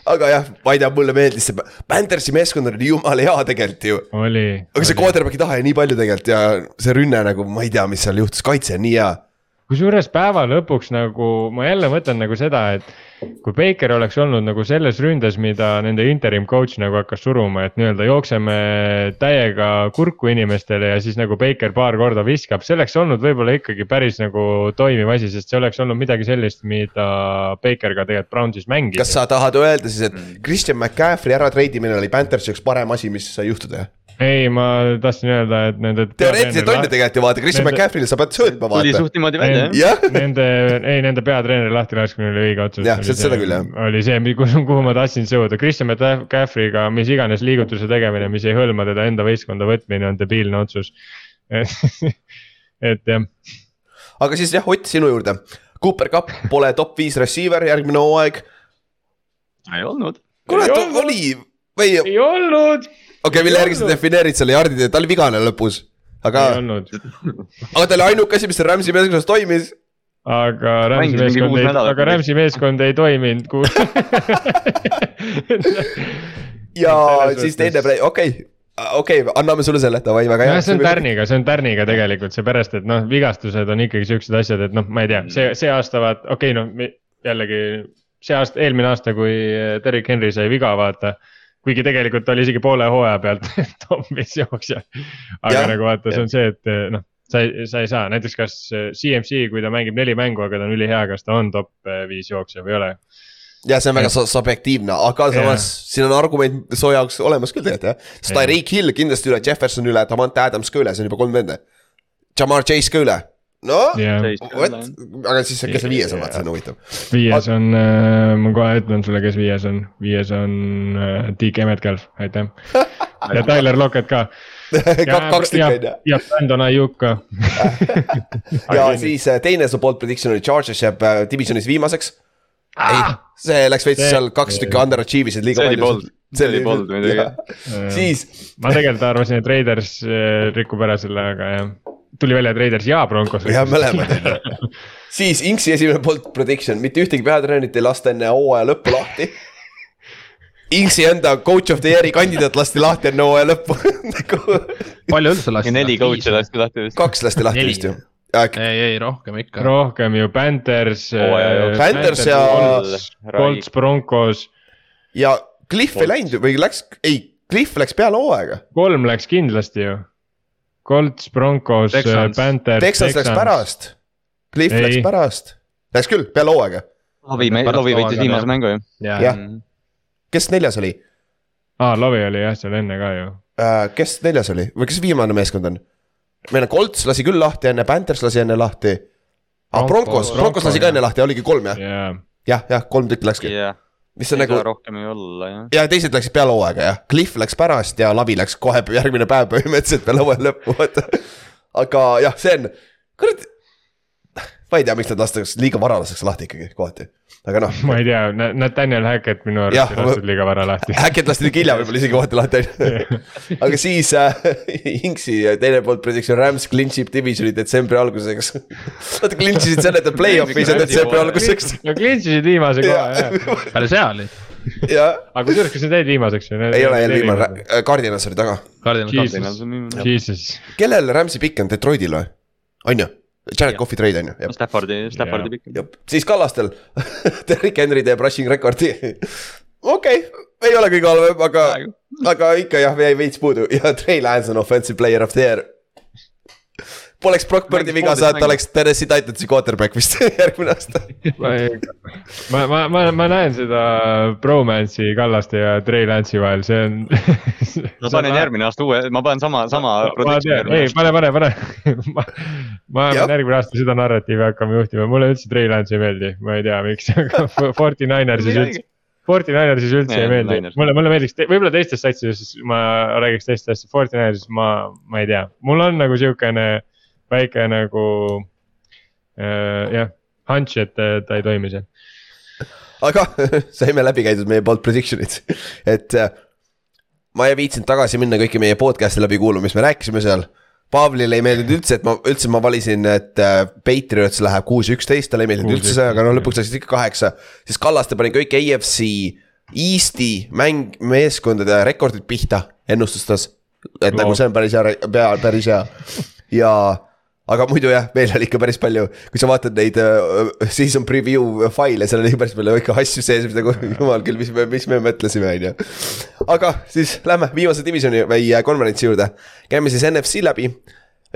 aga jah, ma ei tea, mulle meeldis see, Panthersi meeskond oli jumala hea tegelikult ju. oli. aga see quarterback'i tahe nii palju tegelikult ja see rünne nagu, ma ei tea, mis seal juhtus, kaitse on nii hea. Kusjuures päeva lõpuks nagu ma jälle mõtlen nagu seda, et kui Baker oleks olnud nagu selles ründes, mida nende interim coach nagu hakkas suruma, et nii-öelda jookseme täiega kurku inimestele ja siis nagu Baker paar korda viskab, see oleks olnud võib-olla ikkagi päris nagu toimiv asi, sest see oleks olnud midagi sellist, mida Baker ka tegelikult Brownsis mängis. kas sa tahad öelda siis, et Christian McCaffrey ära treidimine oli Panthersi üks parem asi, mis sai juhtuda? ei, ma tahtsin öelda, et nende. teoreetiliselt on ju tegelikult ju vaata, Christian Nende- McCaffrey'le sa pead söötma tuli vaata. suht niimoodi välja jah. *laughs* Nende, ei nende peatreeneri lahtilaskmine oli õige otsus. Jah, seda- seda küll, jah. oli see, kuhu, ma tahtsin jõuda, Christian McCaffrey'ga mis iganes liigutuse tegemine, mis ei hõlma teda enda võistkonda võtmine on debiilne otsus. *laughs* et jah, aga siis jah, Ott, sinu juurde. Cooper Cup pole top viis receiver järgmine hooaeg. ei olnud. olnud. oli või ei olnud, okay,, mille järgi sa defineerid selle jardide, ta oli vigane lõpus. aga ei, olnud, *laughs* aga ta oli ainuke asi, mis seal Rams'i meeskonnas toimis. aga Rams'i meeskond ei, aga? Rams'i meeskond ei toiminud, kuhu. ja siis teine play, okei okay. okei okay,, anname sulle selle, davai, väga hea see on. tärniga, see on tärniga tegelikult seepärast, et noh, vigastused on ikkagi siuksed asjad, et noh, ma ei tea, see, see aasta vaat, okei okay,, noh jällegi see aasta, eelmine aasta, kui Derek Henry sai viga, vaata. Kuigi tegelikult oli isegi poole hooaja pealt *laughs* top viis jooksja. aga Jah, ja, nagu vaata, see on see, et noh, sa ei, sa ei saa näiteks kas CMC, kui ta mängib neli mängu, aga ta on ülihea, kas ta on top viis jooksja või ei ole. ja see on väga su- subjektiivne, aga samas siin on argument su jaoks olemas küll tegelikult jah. sest Jah. Tyreek Hill kindlasti üle Jefferson üle, Davante Adams ka üle, see on juba kolm venda. Jamar Chase ka üle, no jah, vot, aga siis, kes see viies on, vaata see on huvitav. viies on, ma kohe ütlen sulle, kes viies on, viies on äh, DK Metcalf, aitäh. ja *laughs* Tyler Lockett ka. *laughs* kaks tükki on ju. ja Brandon Ayuk ka. *laughs* ja siis äh, teine su poolt prediction oli Chargers jääb äh, divisionis viimaseks. ei, see läks veits seal kaks tükki underachieve isid liiga palju bold.. See oli bold muidugi. siis ma tegelikult arvasin, et Raiders äh, rikub ära selle, aga jah, tuli välja, et Raiders ja Broncos. jah, mõlemad on ju. siis Inksi esimene poolt prediction, mitte ühtegi peatreenerit ei lasta enne hooaja lõppu lahti. Inksi enda coach of the year'i kandidaat lasti lahti enne hooaja lõppu *laughs* palju üldse lasti? neli coach'i lasti lahti vist. kaks lasti lahti vist ju. ei, ei rohkem ikka. rohkem ju Panthers. Hooaja jooksul. Panthers ja- Colts, Colts, Broncos, ja Cliff ei läinud ju või läks, ei, Cliff läks peale hooaega. kolm läks kindlasti ju. Colts, Broncos, Texans. Panthers. Texas läks. pärast. Cliff Ei. läks pärast. Läks küll, peale hooaega. Lovi, Lovi võitis viimase mängu ju. ja, Jah. kes neljas oli? aa, Lovi oli jah seal enne ka ju. kes neljas oli või kes viimane meeskond on? meil on Colts lasi küll lahti enne, Panthers lasi enne lahti. aa, Broncos- Broncos, lasi ka enne lahti, oligi kolm jah, jah, jah, kolm tükki läkski, jah, mis on ei nagu rohkem ju olla jah. ja teised läksid peale hooaega jah, Cliff läks pärast ja Lavi läks kohe järgmine päev põhimõtteliselt peale hooaja lõppu, vaata. aga jah, see on, kurat. Ma ei tea, miks nad lastakse liiga vara lastakse lahti ikkagi kohati, aga noh. ma ei tea, Nathaniel Hackett minu arust ei lastud liiga vara lahti. Häkket lasti liiga hilja võib-olla isegi kohati lahti on ju. aga siis äh, *laughs* Inksi teine poolt prediction Rams clinch ib divisioni detsembri alguseks. *laughs* Nad clinch isid selle, et nad play-off'i ei saa detsembri alguseks. no clinch'isid viimase koha jah. oli. jah, aga kusjuures, kas need jäid viimaseks või? ei ole jälle viimane, Cardinals oli taga. Cardinal, Jesus, kellel Rams'i pikk on Detroitil või? on ju? Jared Cough'i trade on ju, Staffordi, Staffordi pikk. siis Kallastel *laughs* Derek Henry teeb rushing record'i. okei okay,, ei ole kõige halvem, aga, aga ikka jah, jäi veits puudu ja Trey Lance on offensive player of the year. Poleks Brock Birdi viga mängu. oleks Tennessee Titansi quarterback vist *laughs* järgmine aasta. ma, ma, ma, ma näen seda bromance'i Kallaste ja Trey Lance'i vahel, see on. *laughs* ma panen järgmine aasta uue, ma panen sama, sama. ma ei pane, pane, pane. *laughs* ma, ma pean järgmine aasta seda narratiivi hakkama juhtima, mulle üldse Trey Lance ei meeldi, ma ei tea, miks, aga Forty Ninersis üldse. Forty Ninersis üldse Jaa, ei meeldi mulle, mulle meeldiks, võib-olla teistes satsides ma räägiks teistest asjadest, Forty Ninersis ma, ma ei tea, mul on nagu siukene väike nagu äh, jah, hunch, et äh, ta ei toimi seal. aga *laughs* saime läbi käidud meie poolt prediction'id, *laughs* et äh, ma ei viitsinud tagasi minna kõiki meie podcast'e läbi kuulama, mis me rääkisime seal. Pavlile ei meeldinud üldse, et ma üldse ma valisin, et äh, Patriots läheb kuus, üksteist, talle ei meeldinud üldse see, aga no lõpuks läksid ikka kaheksa. siis Kallaste pani kõik AFC Eesti mäng, meeskondade rekordid pihta ennustustas. et Loo. nagu see on päris hea, päris hea ja aga muidu jah, meil oli ikka päris palju, kui sa vaatad neid uh, season preview faile, seal oli päris palju ikka asju sees, nagu *laughs* jumal küll, mis me, mis me mõtlesime, on ju. aga siis lähme viimase divisioni või äh, konverentsi juurde, käime siis NFC läbi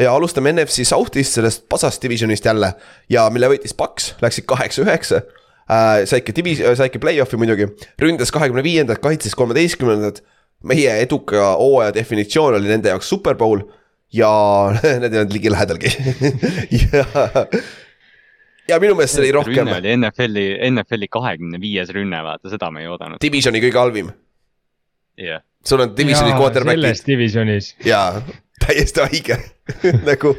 ja alustame NFC South'ist, sellest pasast divisionist jälle ja mille võitis Paks, läksid kaheksa-üheksa äh,. saidki divis-, saidki play-off'i muidugi, ründas kahekümne viiendat, kaitses kolmeteistkümnendat. meie eduka hooaja definitsioon oli nende jaoks superbowl ja *laughs* need ei olnud ligilähedalgi ja, ja minu meelest see oli rohkem rünne oli NFL-i, NFL-i kahekümne viies rünne, vaata seda me ei oodanud. divisioni kõige halvim, jah, sul on divisioni quarterback'id selles divisionis, jaa, täiesti haige. *laughs* Nagu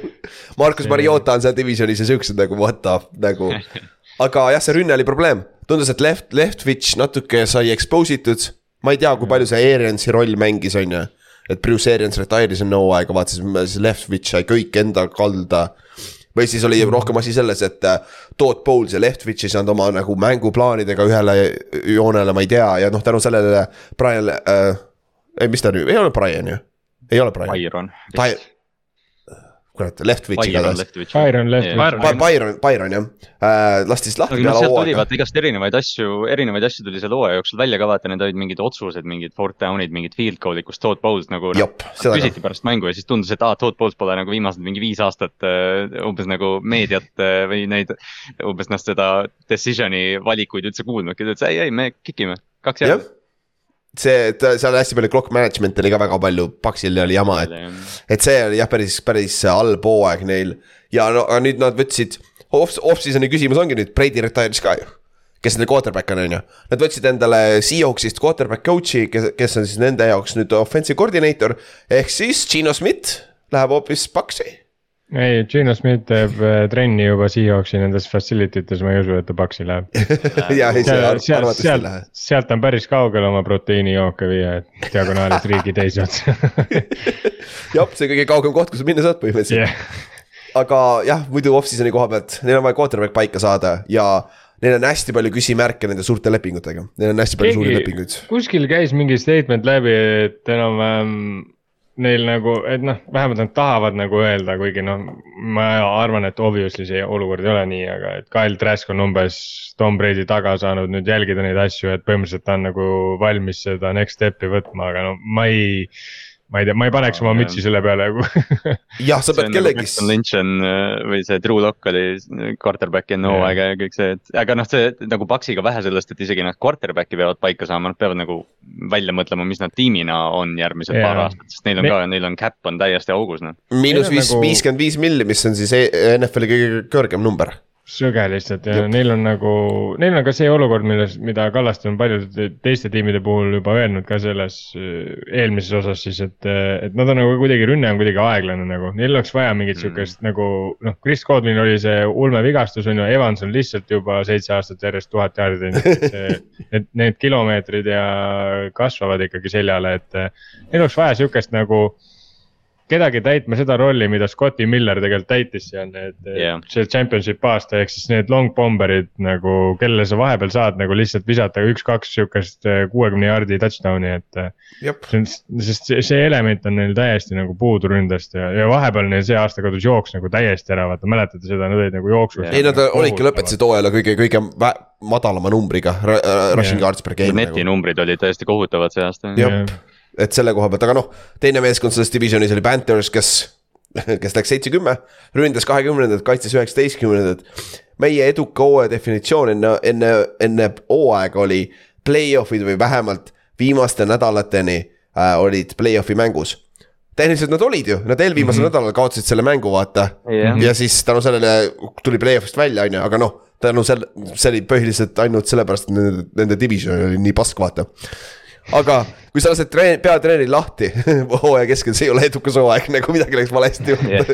Markus Mariota on seal divisionis ja siuksed nagu what the nagu. *laughs* aga jah, see rünne oli probleem, tundus, et left, Leftwich natuke sai expose itud. ma ei tea, kui palju see Ariansi roll mängis, on ju. Et Bruce Arians retire'is enne hooaega, vaata siis Leftwich sai kõik enda kalda. või siis oli rohkem asi selles, et äh, Todd Bowles ja Leftwich ei saanud oma nagu mänguplaanidega ühele joonele, ma ei tea, ja noh, tänu sellele Brian äh,, ei, mis ta nüüd, ei ole Brian ju ei ole Brian, Byron. Kurat, Leftwich Byron igatahes. Leftwich. Byron Leftwich Byron. By- Byron, jah äh,, lasti siis lahti noh, peale sealt tuli hooaega. vaata igast erinevaid asju, erinevaid asju tuli selle hooaja jooksul välja ka vaata, need olid mingid otsused, mingid fourth down'id, mingid field goal'id, kus Todd Bowles nagu noh, küsiti pärast mängu ja siis tundus, et aa, Todd Bowles pole nagu viimased mingi viis aastat äh, umbes nagu meediat äh, või neid umbes noh, seda decision'i valikuid üldse kuulnudki, ta ütles ei, ei, me kick ime, kaks jah järgi., see, et seal hästi palju clock management oli ka väga palju, Paksil oli jama, et, et see oli jah, päris, päris halb hooaeg neil. ja no aga nüüd nad võtsid, off, off-season'i küsimus ongi nüüd, Brady retire'is ka ju. kes nende quarterback on, on ju, nad võtsid endale Seahawksist quarterback coach'i, kes, kes on siis nende jaoks nüüd offensive coordinator. ehk siis Gino Schmidt läheb hoopis Paksi. ei, Gino Smith teeb äh, trenni juba Seahawksi nendes facility tes, ma ei usu, et ta Paksi läheb. *laughs* ja ei, see arvatavasti ei sealt lähe., sealt on päris kaugel oma proteiinijooke viia, et diagonaalist riigi teise otsa. *laughs* jah, see kõige kaugem koht, kus sa minna saad põhimõtteliselt jah, aga jah, muidu off-season'i koha pealt, neil on vaja quarterback paika saada ja neil on hästi palju küsimärke nende suurte lepingutega, neil on hästi palju suuri Keegi- lepinguid. kuskil käis mingi statement läbi, et enam-vähem neil nagu, et noh, vähemalt nad tahavad nagu öelda, kuigi noh, ma arvan, et obviously see olukord ei ole nii, aga et Kyle Trask on umbes Tom Brady taga saanud nüüd jälgida neid asju, et põhimõtteliselt ta on nagu valmis seda next step'i võtma, aga no ma ei. Ma ei tea, ma ei paneks oma mütsi selle peale *laughs* jah, sa pead on nagu kellegis Preston, Lynch on äh, või see Drew Lock oli quarterback'i enne Jah. hooaega ja kõik see, et aga noh, see nagu Paxiga vähe sellest, et isegi nad quarterback'i peavad paika saama, nad peavad nagu välja mõtlema, mis nad tiimina on järgmised Jaa. paar aastat, sest neil on Me- ka, neil on cap on täiesti augus noh. miinus on viis, nagu- viiskümmend viis milli, mis on siis E- NFL-i kõige kõrgem number. Söge lihtsalt ja Jep. neil on nagu, neil on ka see olukord, milles, mida Kallaste on paljude teiste tiimide puhul juba öelnud ka selles äh, eelmises osas siis, et, et nad on nagu kuidagi, rünne on kuidagi aeglane nagu, neil oleks vaja mingit Mm. sihukest nagu noh, Chris Godwin oli see ulmevigastus on ju, Evans on lihtsalt juba seitse aastat järjest tuhat jaardi teinud, et see, *laughs* et need kilomeetrid ja kasvavad ikkagi seljale, et äh, neil oleks vaja sihukest nagu kedagi täitma seda rolli, mida Scotti Miller tegelikult täitis seal, need Jah. yeah. see championship aasta, ehk siis need long bomber'id nagu, kellele sa vahepeal saad nagu lihtsalt visata üks-kaks sihukest kuuekümne jaardi touchdown'i, et. Jep. sest see, see element on neil täiesti nagu puudu ründest ja, ja vahepeal neil see aasta kadus jooks nagu täiesti ära, vaata mäletate seda, nad olid nagu jooksus. ei, nad olidki, lõpetasid hooajal kõige, kõige vä- madalama numbriga, rushing yards per game neti nagu.. numbrid olid täiesti kohutavad see aasta. jah, et selle koha pealt, aga noh, teine meeskond selles divisionis oli Panthers, kes, kes läks seitse-kümme, ründas kahekümnendat, kaitses üheksateistkümnendat. meie eduka hooaja definitsioon enne, enne, enne hooaega oli play-off'id või vähemalt viimaste nädalateni äh, olid play-off'i mängus. tehniliselt nad olid ju, nad eelviimasel mm -hmm. nädalal kaotasid selle mängu, vaata jah, ja siis tänu sellele tuli play-off'ist välja, on ju, aga noh, tänu selle, see oli põhiliselt ainult sellepärast, et nende, nende division oli nii pask, vaata. Aga kui sa lased treen-, peatreeneri lahti *laughs* hooaja keskel, see ei ole edukas hooaeg, nagu midagi läks valesti Jah.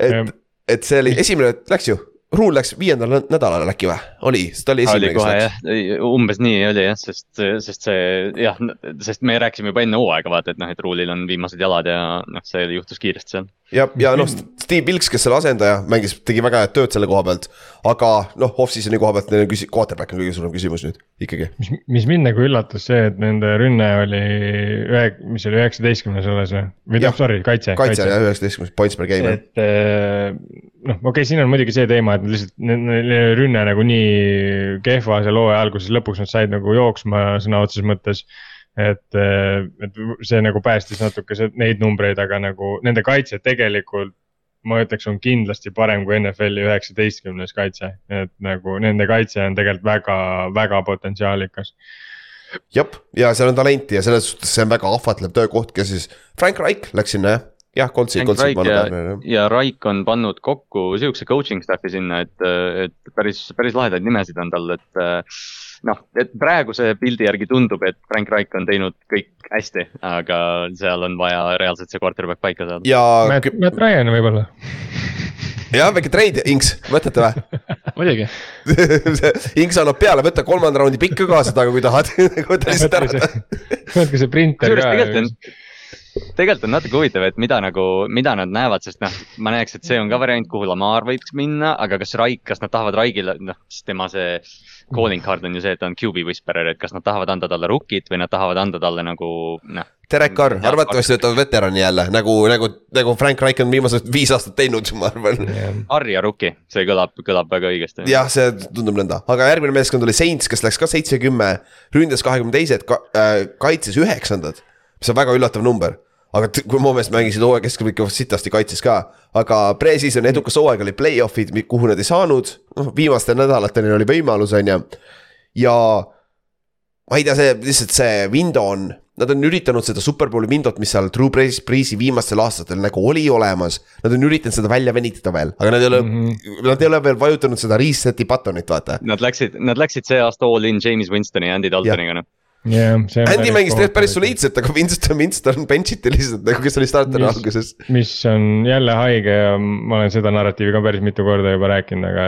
*laughs* et, et see oli esimene, läks ju, Ruul läks viiendal nä- nädalal äkki või, oli, ta oli esimene, kes läks. umbes nii oli jah, sest, sest see jah, sest me rääkisime juba enne hooaega vaata, et noh, et Ruulil on viimased jalad ja noh, see juhtus kiiresti seal. ja, ja noh, Steve Wilks, kes selle asendaja mängis, tegi väga head tööd selle koha pealt. aga noh, off-season'i koha pealt neil on küsi-, quarterback on kõige suurem küsimus nüüd ikkagi. mis, mis mind nagu üllatas see, et nende rünne oli ühe, mis oli üheksateistkümnes alles või? või Jah. sorry, kaitse. kaitse jah, üheksateistkümnes points per game. et eh, noh, okei okay,, siin on muidugi see teema, et lihtsalt, neil rünne nagu nii kehva seal hooaja alguses, lõpuks nad said nagu jooksma sõna otseses mõttes. et, et see nagu päästis natuke neid numbreid, aga nagu nende kaitse tegelikult ma ütleks, on kindlasti parem kui NFL-i üheksateistkümnes kaitse, et nagu nende kaitse on tegelikult väga, väga potentsiaalikas. jah, ja seal on talenti ja selles suhtes see on väga ahvatlev töökoht, kes siis, Frank Reich läks sinna jah, jah, Coltsi, Frank Coltsi Reich ja pannud. ja Raik on pannud kokku siukse coaching staff'i sinna, et, et päris, päris lahedaid nimesid on tal, et äh, noh, et praeguse pildi järgi tundub, et Frank Raik on teinud kõik hästi, aga seal on vaja reaalselt see quarterback paika saada. ja, Matt, Matt Ryan võib-olla. jah, väike treid, Inks, võtate või? *laughs* muidugi, *laughs* Inks annab peale, võta kolmanda raundi pikka kaasa taga, kui tahad, *laughs* võta lihtsalt ära. võtke see printer ka tegelikult on, tegelikult on natuke huvitav, et mida nagu, mida nad näevad, sest noh, ma näeks, et see on ka variant, kuhu Lamar võiks minna, aga kas Raik, kas nad tahavad Raigile, noh, siis tema see calling card on ju see, et ta on QB whisperer, et kas nad tahavad anda talle rookit või nad tahavad anda talle nagu noh. Derek Carr, arvatavasti võtavad veterani jälle nagu, nagu, nagu Frank Reich on viimased viis aastat teinud, ma arvan. Harri ja rookie, see kõlab, kõlab väga õigesti. jah, see tundub nõnda, aga järgmine meeskond oli Saints, kes läks ka seitse ja kümme, ründas kahekümne teised, kaitses üheksandad, mis on väga üllatav number aga kui mu meelest mängisid hooaja keskel ikka sitasti kaitses ka, aga pre-season edukas hooaeg oli play-off'id, kuhu nad ei saanud, noh viimastel nädalatel oli võimalus, on ju. ja ma ei tea, see lihtsalt see window on, nad on üritanud seda superbowli window't, mis seal True Breeze- Breeze'i viimastel aastatel nagu oli olemas. Nad on üritanud seda välja venitada veel, aga nad ei ole mm, -hmm. nad ei ole veel vajutanud seda reset'i button'it, vaata. Nad läksid, nad läksid see aasta all in James Winstoni ja Andy Daltoniga noh. see. Andy mängis tegelikult päris. soliidselt, aga Winston, Winston bench iti lihtsalt nagu, kes oli starter alguses. mis on jälle haige ja ma olen seda narratiivi ka päris mitu korda juba rääkinud, aga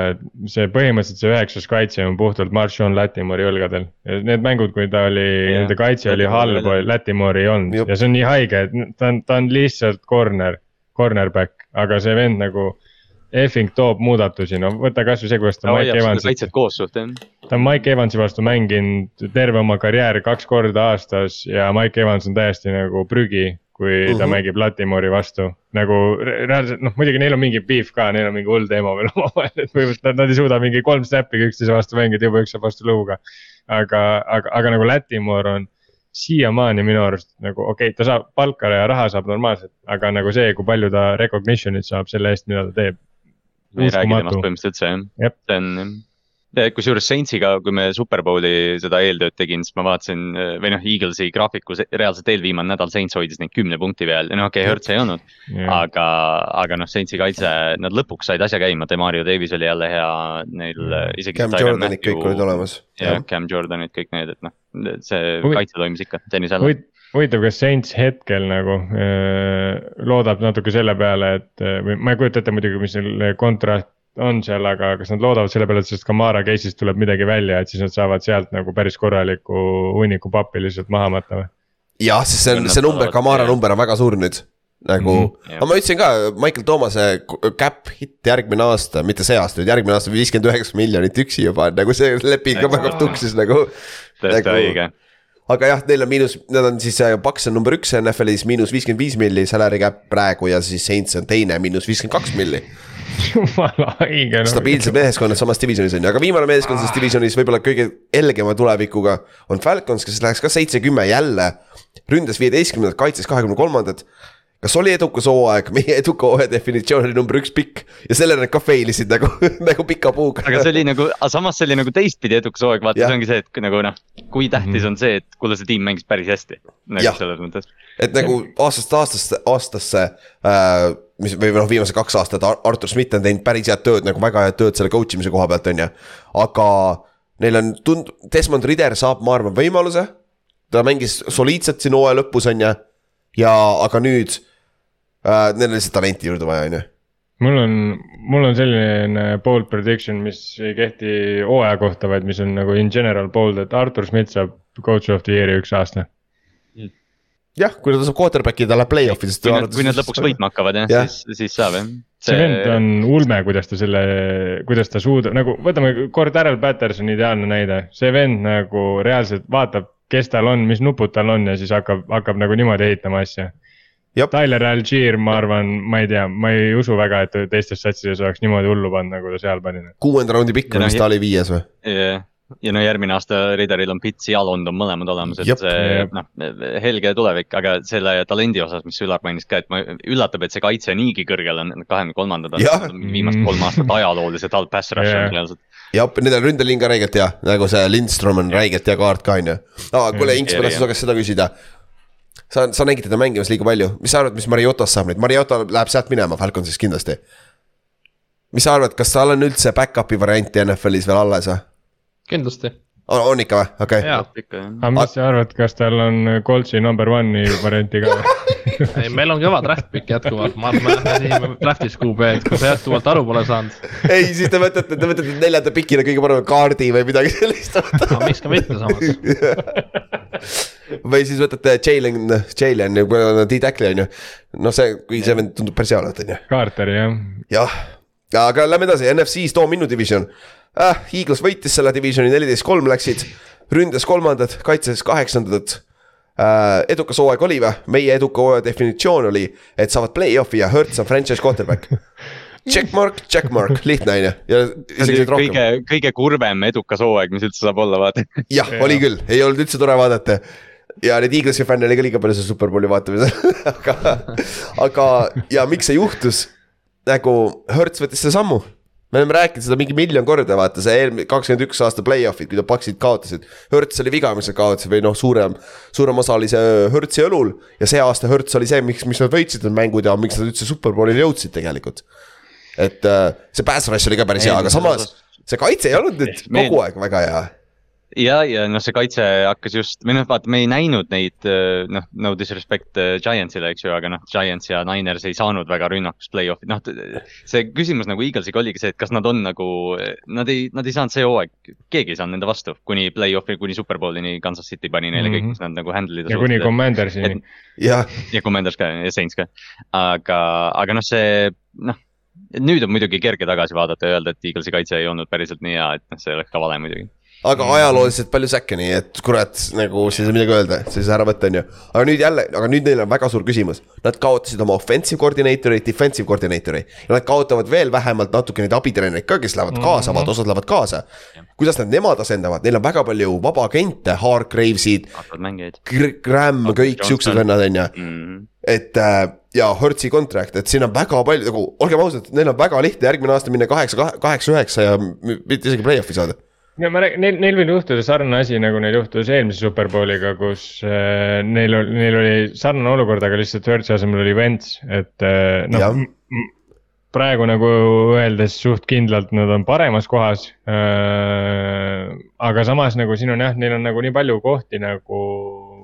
see põhimõtteliselt see üheksas kaitse on puhtalt Marshawn Latimori õlgadel. Need mängud, kui ta oli, Jah. nende kaitse oli halb, Latimori ei olnud Jupp. ja see on nii haige, et ta on, ta on lihtsalt corner, cornerback, aga see vend nagu. Effing toob muudatusi, no võta kasvõi see, kuidas ta ta Mike hoiab seda Evansit kaitset koos suht jah. ta on Mike Evansi vastu mänginud terve oma karjääri kaks korda aastas ja Mike Evans on täiesti nagu prügi, kui uh -huh. ta Mhm. mängib Latimori vastu. nagu re- reaalselt noh, muidugi neil on mingi beef ka, neil on mingi hull teema veel *laughs* omavahel, et põhimõtteliselt nad, nad ei suuda mingi kolm snappi üksteise vastu mängida, juba üks saab vastu lõuga. aga, aga, aga nagu Latimore on siiamaani minu arust nagu okei okay,, ta saab palka ja raha saab normaalselt, aga nagu see, kui palju ta recognition'it saab selle eest, mida ta teeb. Me ei räägi temast põhimõtteliselt jah see on jah. Ja kusjuures Saintsiga, kui me Superbowli seda eeltööd tegin, siis ma vaatasin või noh, Eaglesi graafiku se- reaalselt eelviimane nädal Saints hoidis neid kümne punkti peal. Ja noh, okei okay,, Hertz ei olnud, aga, aga noh, Saintsi kaitse, nad lõpuks said asja käima, Demario Davis oli jälle hea, neil äh, isegi. Cam Jordanid kõik olid olemas. ja Cam Jordanid, kõik need, et noh, see kaitse toimis ikka, Dennis Allan. Huvit- huvitav, kas Saints hetkel nagu öö, loodab natuke selle peale, et või ma ei kujuta ette muidugi, mis neil kontrakt on seal, aga kas nad loodavad selle peale, et sellest Kamara case'ist tuleb midagi välja, et siis nad saavad sealt nagu päris korraliku hunniku pappi lihtsalt maha matta või? jah, sest see on, see number, Kamara number on väga suur nüüd. nagu mm, -hmm, aga ma ütlesin ka, Michael Thomas'e cap hit järgmine aasta, mitte see aasta, vaid järgmine aasta viiskümmend üheksa miljonit üksi juba, nagu see leping ka väga tuksis nagu. tõesti nagu- õige, aga jah, neil on miinus, nad on siis, Paks on number üks NFL-is, miinus viiskümmend viis milli salary cap praegu ja siis Saints on teine, miinus viiskümmend kaks milli. jumala no.. stabiilsed meeskonnad samas divisionis on ju, aga viimane meeskond selles divisionis võib-olla kõige helgema tulevikuga on Falcons, kes läheks ka seitse-kümme jälle. ründas viieteistkümnendat, kaitses kahekümne kolmandat. Kas oli edukas hooaeg, meie eduka hooaja definitsioon oli number üks pikk ja sellele nad ka fail isid nagu, *laughs* nagu pika puuga. aga see oli nagu, aga samas see oli nagu teistpidi edukas hooaeg, vaata see ongi see, et nagu noh, kui tähtis on see, et kuule, see tiim mängis päris hästi. nagu selles mõttes. et nagu aastast aastasse, aastasse äh,, mis või noh, viimased kaks aastat Ar- Artur Schmidt on teinud päris head tööd, nagu väga head tööd selle coach imise koha pealt, on ju. aga neil on tund-, Desmond Ritter saab, ma arvan, võimaluse. ta mängis soliidselt siin hooaja lõpus, on ju. ja, aga nüüd äh,, neil on lihtsalt talenti juurde vaja, on ju. mul on, mul on selline bold prediction, mis ei kehti hooaja kohta, vaid mis on nagu in general bold, et Artur Schmidt saab coach of the year'i üks aasta. jah, kui ta saab quarterback'i, ta läheb play-off'i, sest. kui nad, kui nad lõpuks võitma hakkavad jah Jah. ja., siis, siis saab jah. see vend on ulme, kuidas ta selle, kuidas ta suudab, nagu võtame kord Darrel Patterson ideaalne näide, see vend nagu reaalselt vaatab, kes tal on, mis nupud tal on ja siis hakkab, hakkab nagu niimoodi ehitama asja. Tyler Algier, ma arvan, ma ei tea, ma ei usu väga, et teistes satsides oleks niimoodi hullu pannud, nagu ta seal pani. kuuenda raundi pikk on noh, vist, ta oli viies või? ja, no järgmine aasta Rideril on Pits ja London mõlemad olemas, et Jep. see noh, helge tulevik, aga selle talendi osas, mis Ülar mainis ka, et ma üllatab, et see kaitse niigi kõrgel on, kahekümne kolmandad Jah. on viimased kolm aastat ajalooliselt halb pass rush Jah. on reaalselt. ja nendel ründeliin ka räigelt hea, nagu see Lindstrom on räigelt hea kaart ka on ju. aa, kuule, Inks, ma tahtsin su käest seda küsida. sa, sa nägid teda mängimas liiga palju, mis sa arvad, mis Mariotast saab nüüd, Mariota läheb sealt minema Falconsist kindlasti. mis sa arvad, kas tal on üldse back-up'i varianti NFL-is veel alles või? kindlasti, on, on ikka või, okei okay.. aga mis sa arvad, kas tal on Coltsi number one'i varianti ka? *laughs* ei, meil on kõva draft pick jätkuvalt, ma arvan, me lähme siin draft'is QB, et kui sa jätkuvalt aru pole saanud, ei, siis te võtate, te võtate neljanda pikina kõige parema kaardi või midagi sellist. aga miks ka mitte samas. *laughs* *laughs* või siis võtate Jalen, Jalen, D-tackli on ju. noh, see, kui see vend tundub päris hea olevat, on ju. Carteri jah, jah, aga lähme edasi, NFC-s too minu division äh,. Eagles võitis selle divisioni, neliteist kolm läksid, ründes kolmandad, kaitses kaheksandad äh,. edukas hooaeg oli või? meie eduka hooaja definitsioon oli, et saavad play-off'i ja Hertz on franchise quarterback. *laughs* Checkmark, checkmark, lihtne on ju, ja isegi rohkem. kõige, kõige kurvem edukas hooaeg, mis üldse saab olla, vaata. jah, oli küll, ei olnud üldse tore vaadata ja neid Eaglesi fänne oli ka liiga palju seal Superbowli vaatamisel *laughs* aga, aga ja miks see juhtus? nagu Hertz võttis selle sammu me oleme rääkinud seda mingi miljon korda, vaata see eelmine kakskümmend üks aasta play-off'id, kui ta Paksid kaotasid. Hertz oli viga, mis nad kaotasid või noh, suurem, suurem osa oli see Hertzi õlul. ja see aasta Hertz oli see, miks, miks nad võitsid need mängud ja miks nad üldse superbowlile jõudsid tegelikult. et äh, see pass rush oli ka päris hea, aga samas see kaitse ei olnud nüüd kogu aeg väga hea ja, ja noh, see kaitse hakkas just, või noh, vaata, me ei näinud neid noh, no disrespect äh, Giantsile, eks ju, aga noh, Giants ja Niners ei saanud väga rünnakust play-off'i, noh. see küsimus nagu Eaglesiga oligi see, et kas nad on nagu, nad ei, nad ei saanud see hooaeg, keegi ei saanud nende vastu, kuni play-off'i, kuni Superbowlini Kansas City pani neile mm -hmm. kõik, mis nad nagu handle ida ja kuni Commandersini. ja, ja Commanders ka ja Saints ka, aga, aga noh, see noh nüüd on muidugi kerge tagasi vaadata ja öelda, et Eaglesi kaitse ei olnud päriselt nii hea, et noh, see oleks ka vale muidugi aga ajalooliselt palju säkke, nii et kurat, nagu siis ei saa midagi öelda, siis ära võtta, on ju. aga nüüd jälle, aga nüüd neil on väga suur küsimus. Nad kaotasid oma offensive coordinator'i, defensive coordinator'i. ja nad kaotavad veel vähemalt natuke neid abitreenereid ka, kes lähevad kaasa mm, -hmm. osad lähevad kaasa. kuidas nad nemad asendavad, neil on väga palju vaba agente, Hargravesid. Graham, kõik siuksed vennad, on ju. Mhm. et äh, ja Hertzi contract, et siin on väga palju nagu, olgem ausad, neil on väga lihtne järgmine aasta minna kaheksa, kaheksa, üheksa ja mitte isegi play-off'i saada no ma räägin, neil, neil võib juhtuda sarnane asi, nagu neil juhtus eelmise Superbowliga, kus äh, neil oli, neil oli sarnane olukord, aga lihtsalt Virtue asemel oli Vents, et äh, noh. praegu nagu öeldes suht kindlalt nad on paremas kohas äh,. aga samas nagu siin on jah, neil on nagu nii palju kohti nagu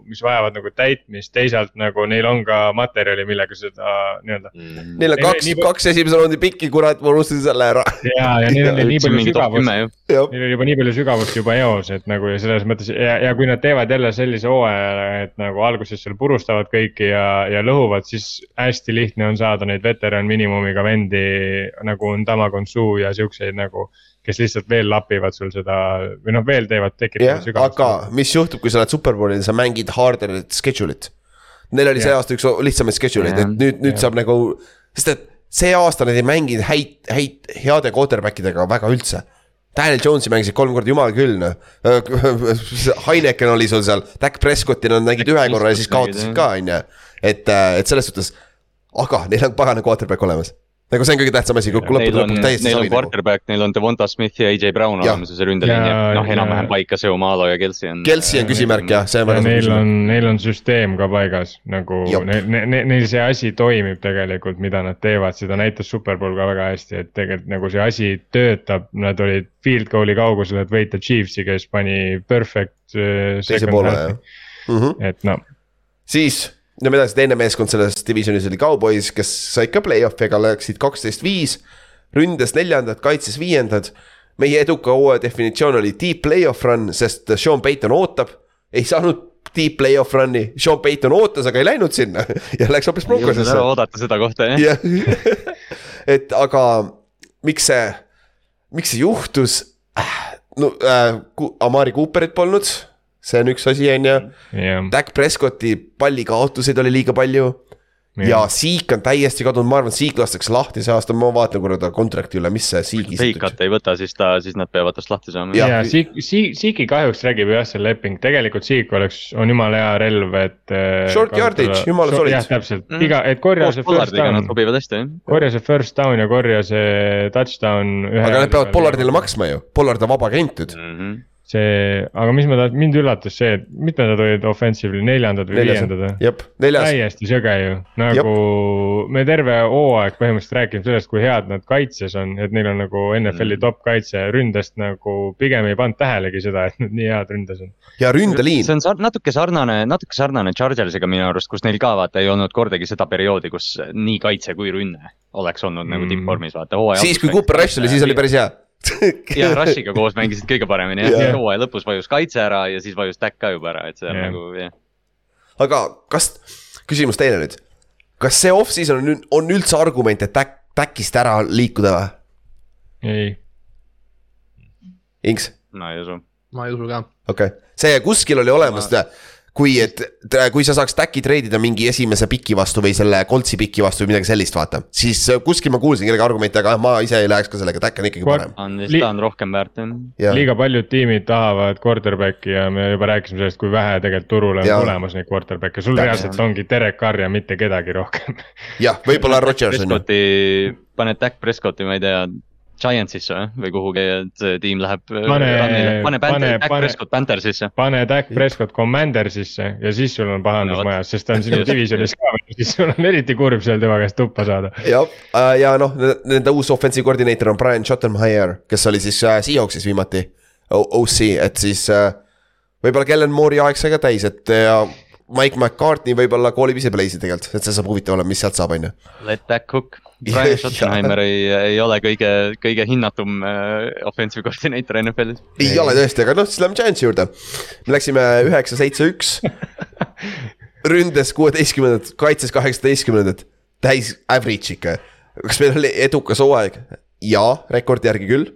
mis vajavad nagu täitmist, teisalt nagu neil on ka materjali, millega seda nii-öelda mm.. Neil on kaks, kaks esimese raundi pikki, kurat, ma unustasin selle ära. ja, ja neil on nii palju sügavust, neil on juba nii palju sügavust juba eos, et nagu ja selles mõttes ja, ja kui nad teevad jälle sellise hooaja, et nagu alguses seal purustavad kõiki ja, ja lõhuvad, siis hästi lihtne on saada neid veteran miinimumiga vendi nagu on Tamagonsu ja siukseid nagu kes lihtsalt veel lapivad sul seda või noh, veel teevad, tekitavad yeah, aga mis juhtub, kui sa oled superbowlil, sa mängid harder schedule'it. Neil oli yeah. see aasta üks lihtsamaid schedule eid yeah., et nüüd, nüüd yeah. saab nagu, sest et see aasta nad ei mänginud häid, häid, heade quarterback idega väga üldse. Daniel Jones'i mängisid kolm korda, jumal küll noh. *laughs* Heineken oli sul seal, Dak Prescotti nad nägid ühe korra ja siis kaotasid ka, on ju. et, et selles suhtes, aga neil on pagana quarterback olemas nagu see on kõige tähtsam asi, lõppude lõpuks täiesti. Neil on quarterback, neil on Devonta Smith ja AJ Brown olemas ja see ründeliin jääb noh, enam-vähem paika, see Omalo ja Kelsey on. Kelsey on küsimärk jah, see on väga suur küsimärk. Neil on süsteem ka paigas, nagu neil, neil, neil see asi toimib tegelikult, mida nad teevad, seda näitas Superbowl ka väga hästi, et tegelikult nagu see asi töötab, nad olid field goal'i kaugusel, et võita Chiefsi, kes pani perfect. Äh, teise poole jah mm. -hmm. et noh. siis Lähme edasi, teine meeskond selles divisionis oli Cowboys, kes said ka play-off'i, aga läksid kaksteist viis. ründes neljandad, kaitses viiendad. meie eduka hooaja definitsioon oli deep play-off run, sest Sean Payton ootab. ei saanud deep play-off run'i, Sean Payton ootas, aga ei läinud sinna *laughs* ja läks hoopis Broncosesse. ära oodata seda kohta jah ja. *laughs* et aga miks see, miks see juhtus? no äh, Amari Cooperit polnud see on üks asi, on ju. Dak Prescotti pallikaotuseid oli liiga palju ja Siik on täiesti kadunud, ma arvan, et Siik lastakse lahti see aasta, ma vaatan korra ta kontrakti üle, mis see Siigi. Seikat ei võta, siis ta, siis nad peavad tast lahti saama. ja, ja Siik, Siik, Siiki kahjuks räägib jah, see leping, tegelikult Siik oleks, on jumala hea relv, et. Äh, Short yardage, jumala solid. jah, täpselt mm., iga, et korja see first down. sobivad hästi jah. korja see first down ja korja see touchdown. aga nad peavad Pollardile maksma ju, Pollard on vaba agent nüüd mm. -hmm see, aga mis ma tahan, mind üllatas see, et mitmed nad olid offensive'il, neljandad või Neljas, viiendad või? täiesti sõge ju, nagu jep. me terve hooaeg põhimõtteliselt räägime sellest, kui head nad kaitses on, et neil on nagu NFL-i mm. top kaitse, ründest nagu pigem ei pannud tähelegi seda, et nad nii head ründes on. ja ründeliin. see on sar natuke sarnane, natuke sarnane Chargersiga minu arust, kus neil ka vaata ei olnud kordagi seda perioodi, kus nii kaitse kui rünne oleks olnud nagu mm. nagu tippvormis, vaata hooaja. siis, kui Cooper Rush oli, siis oli päris hea *laughs* ja Rushiga koos mängisid kõige paremini jah yeah., hooaja lõpus vajus kaitse ära ja siis vajus Dak ka juba ära, et see on yeah. nagu jah. aga kas, küsimus teile nüüd, kas see off-season on, on üldse argument, et Dak, Dakist ära liikuda või? ei, Inks, no ei usu. ma ei usu ka. okei okay., see kuskil oli olemas, kui, et kui sa saaks äkki treidida mingi esimese piki vastu või selle koltsi piki vastu või midagi sellist, vaata. siis äh, kuskil ma kuulsin kellegi argumente, aga ma ise ei läheks ka sellega, äkki on ikkagi parem. on vist, ta on rohkem väärt jah. ja, liiga paljud tiimid tahavad quarterback'i ja me juba rääkisime sellest, kui vähe tegelikult turule on tulemas neid quarterback'e, sul Täpselt. reaalselt ongi Derek Carr ja mitte kedagi rohkem. jah, võib-olla Rodgers on ju. Paned Dak Prescotti, ma ei tea, Giantsisse või, või kuhugi, et see tiim läheb. Pane- pane pane- pane- pane Dak Prescott Commandersisse ja siis sul on pahandus No majas, sest ta on sinu divisionis ka, siis sul on eriti kurb seal tema käest tuppa saada. jah, ja noh, nende uus offensive koordineeter on Brian Schottenheier, kes oli siis äh, Seahawksis viimati. OC, et siis äh, võib-olla Kellen Moore'i aeg sai ka täis, et ja Mike McCartney võib-olla koolib ise play'si tegelikult, et see saab huvitav olema, mis sealt saab, on ju. Let Dak cook. Brian *laughs* Schottenheimer ei, ei ole kõige, kõige hinnatum äh, offensive coordinator NFL-is. ei ole tõesti, aga noh, siis lähme Giantsi juurde. me läksime üheksa, seitse, üks. *laughs* ründes kuueteistkümnendat, kaitses kaheksateistkümnendat, täis average ikka. kas meil oli edukas hooaeg? jaa, rekordi järgi küll.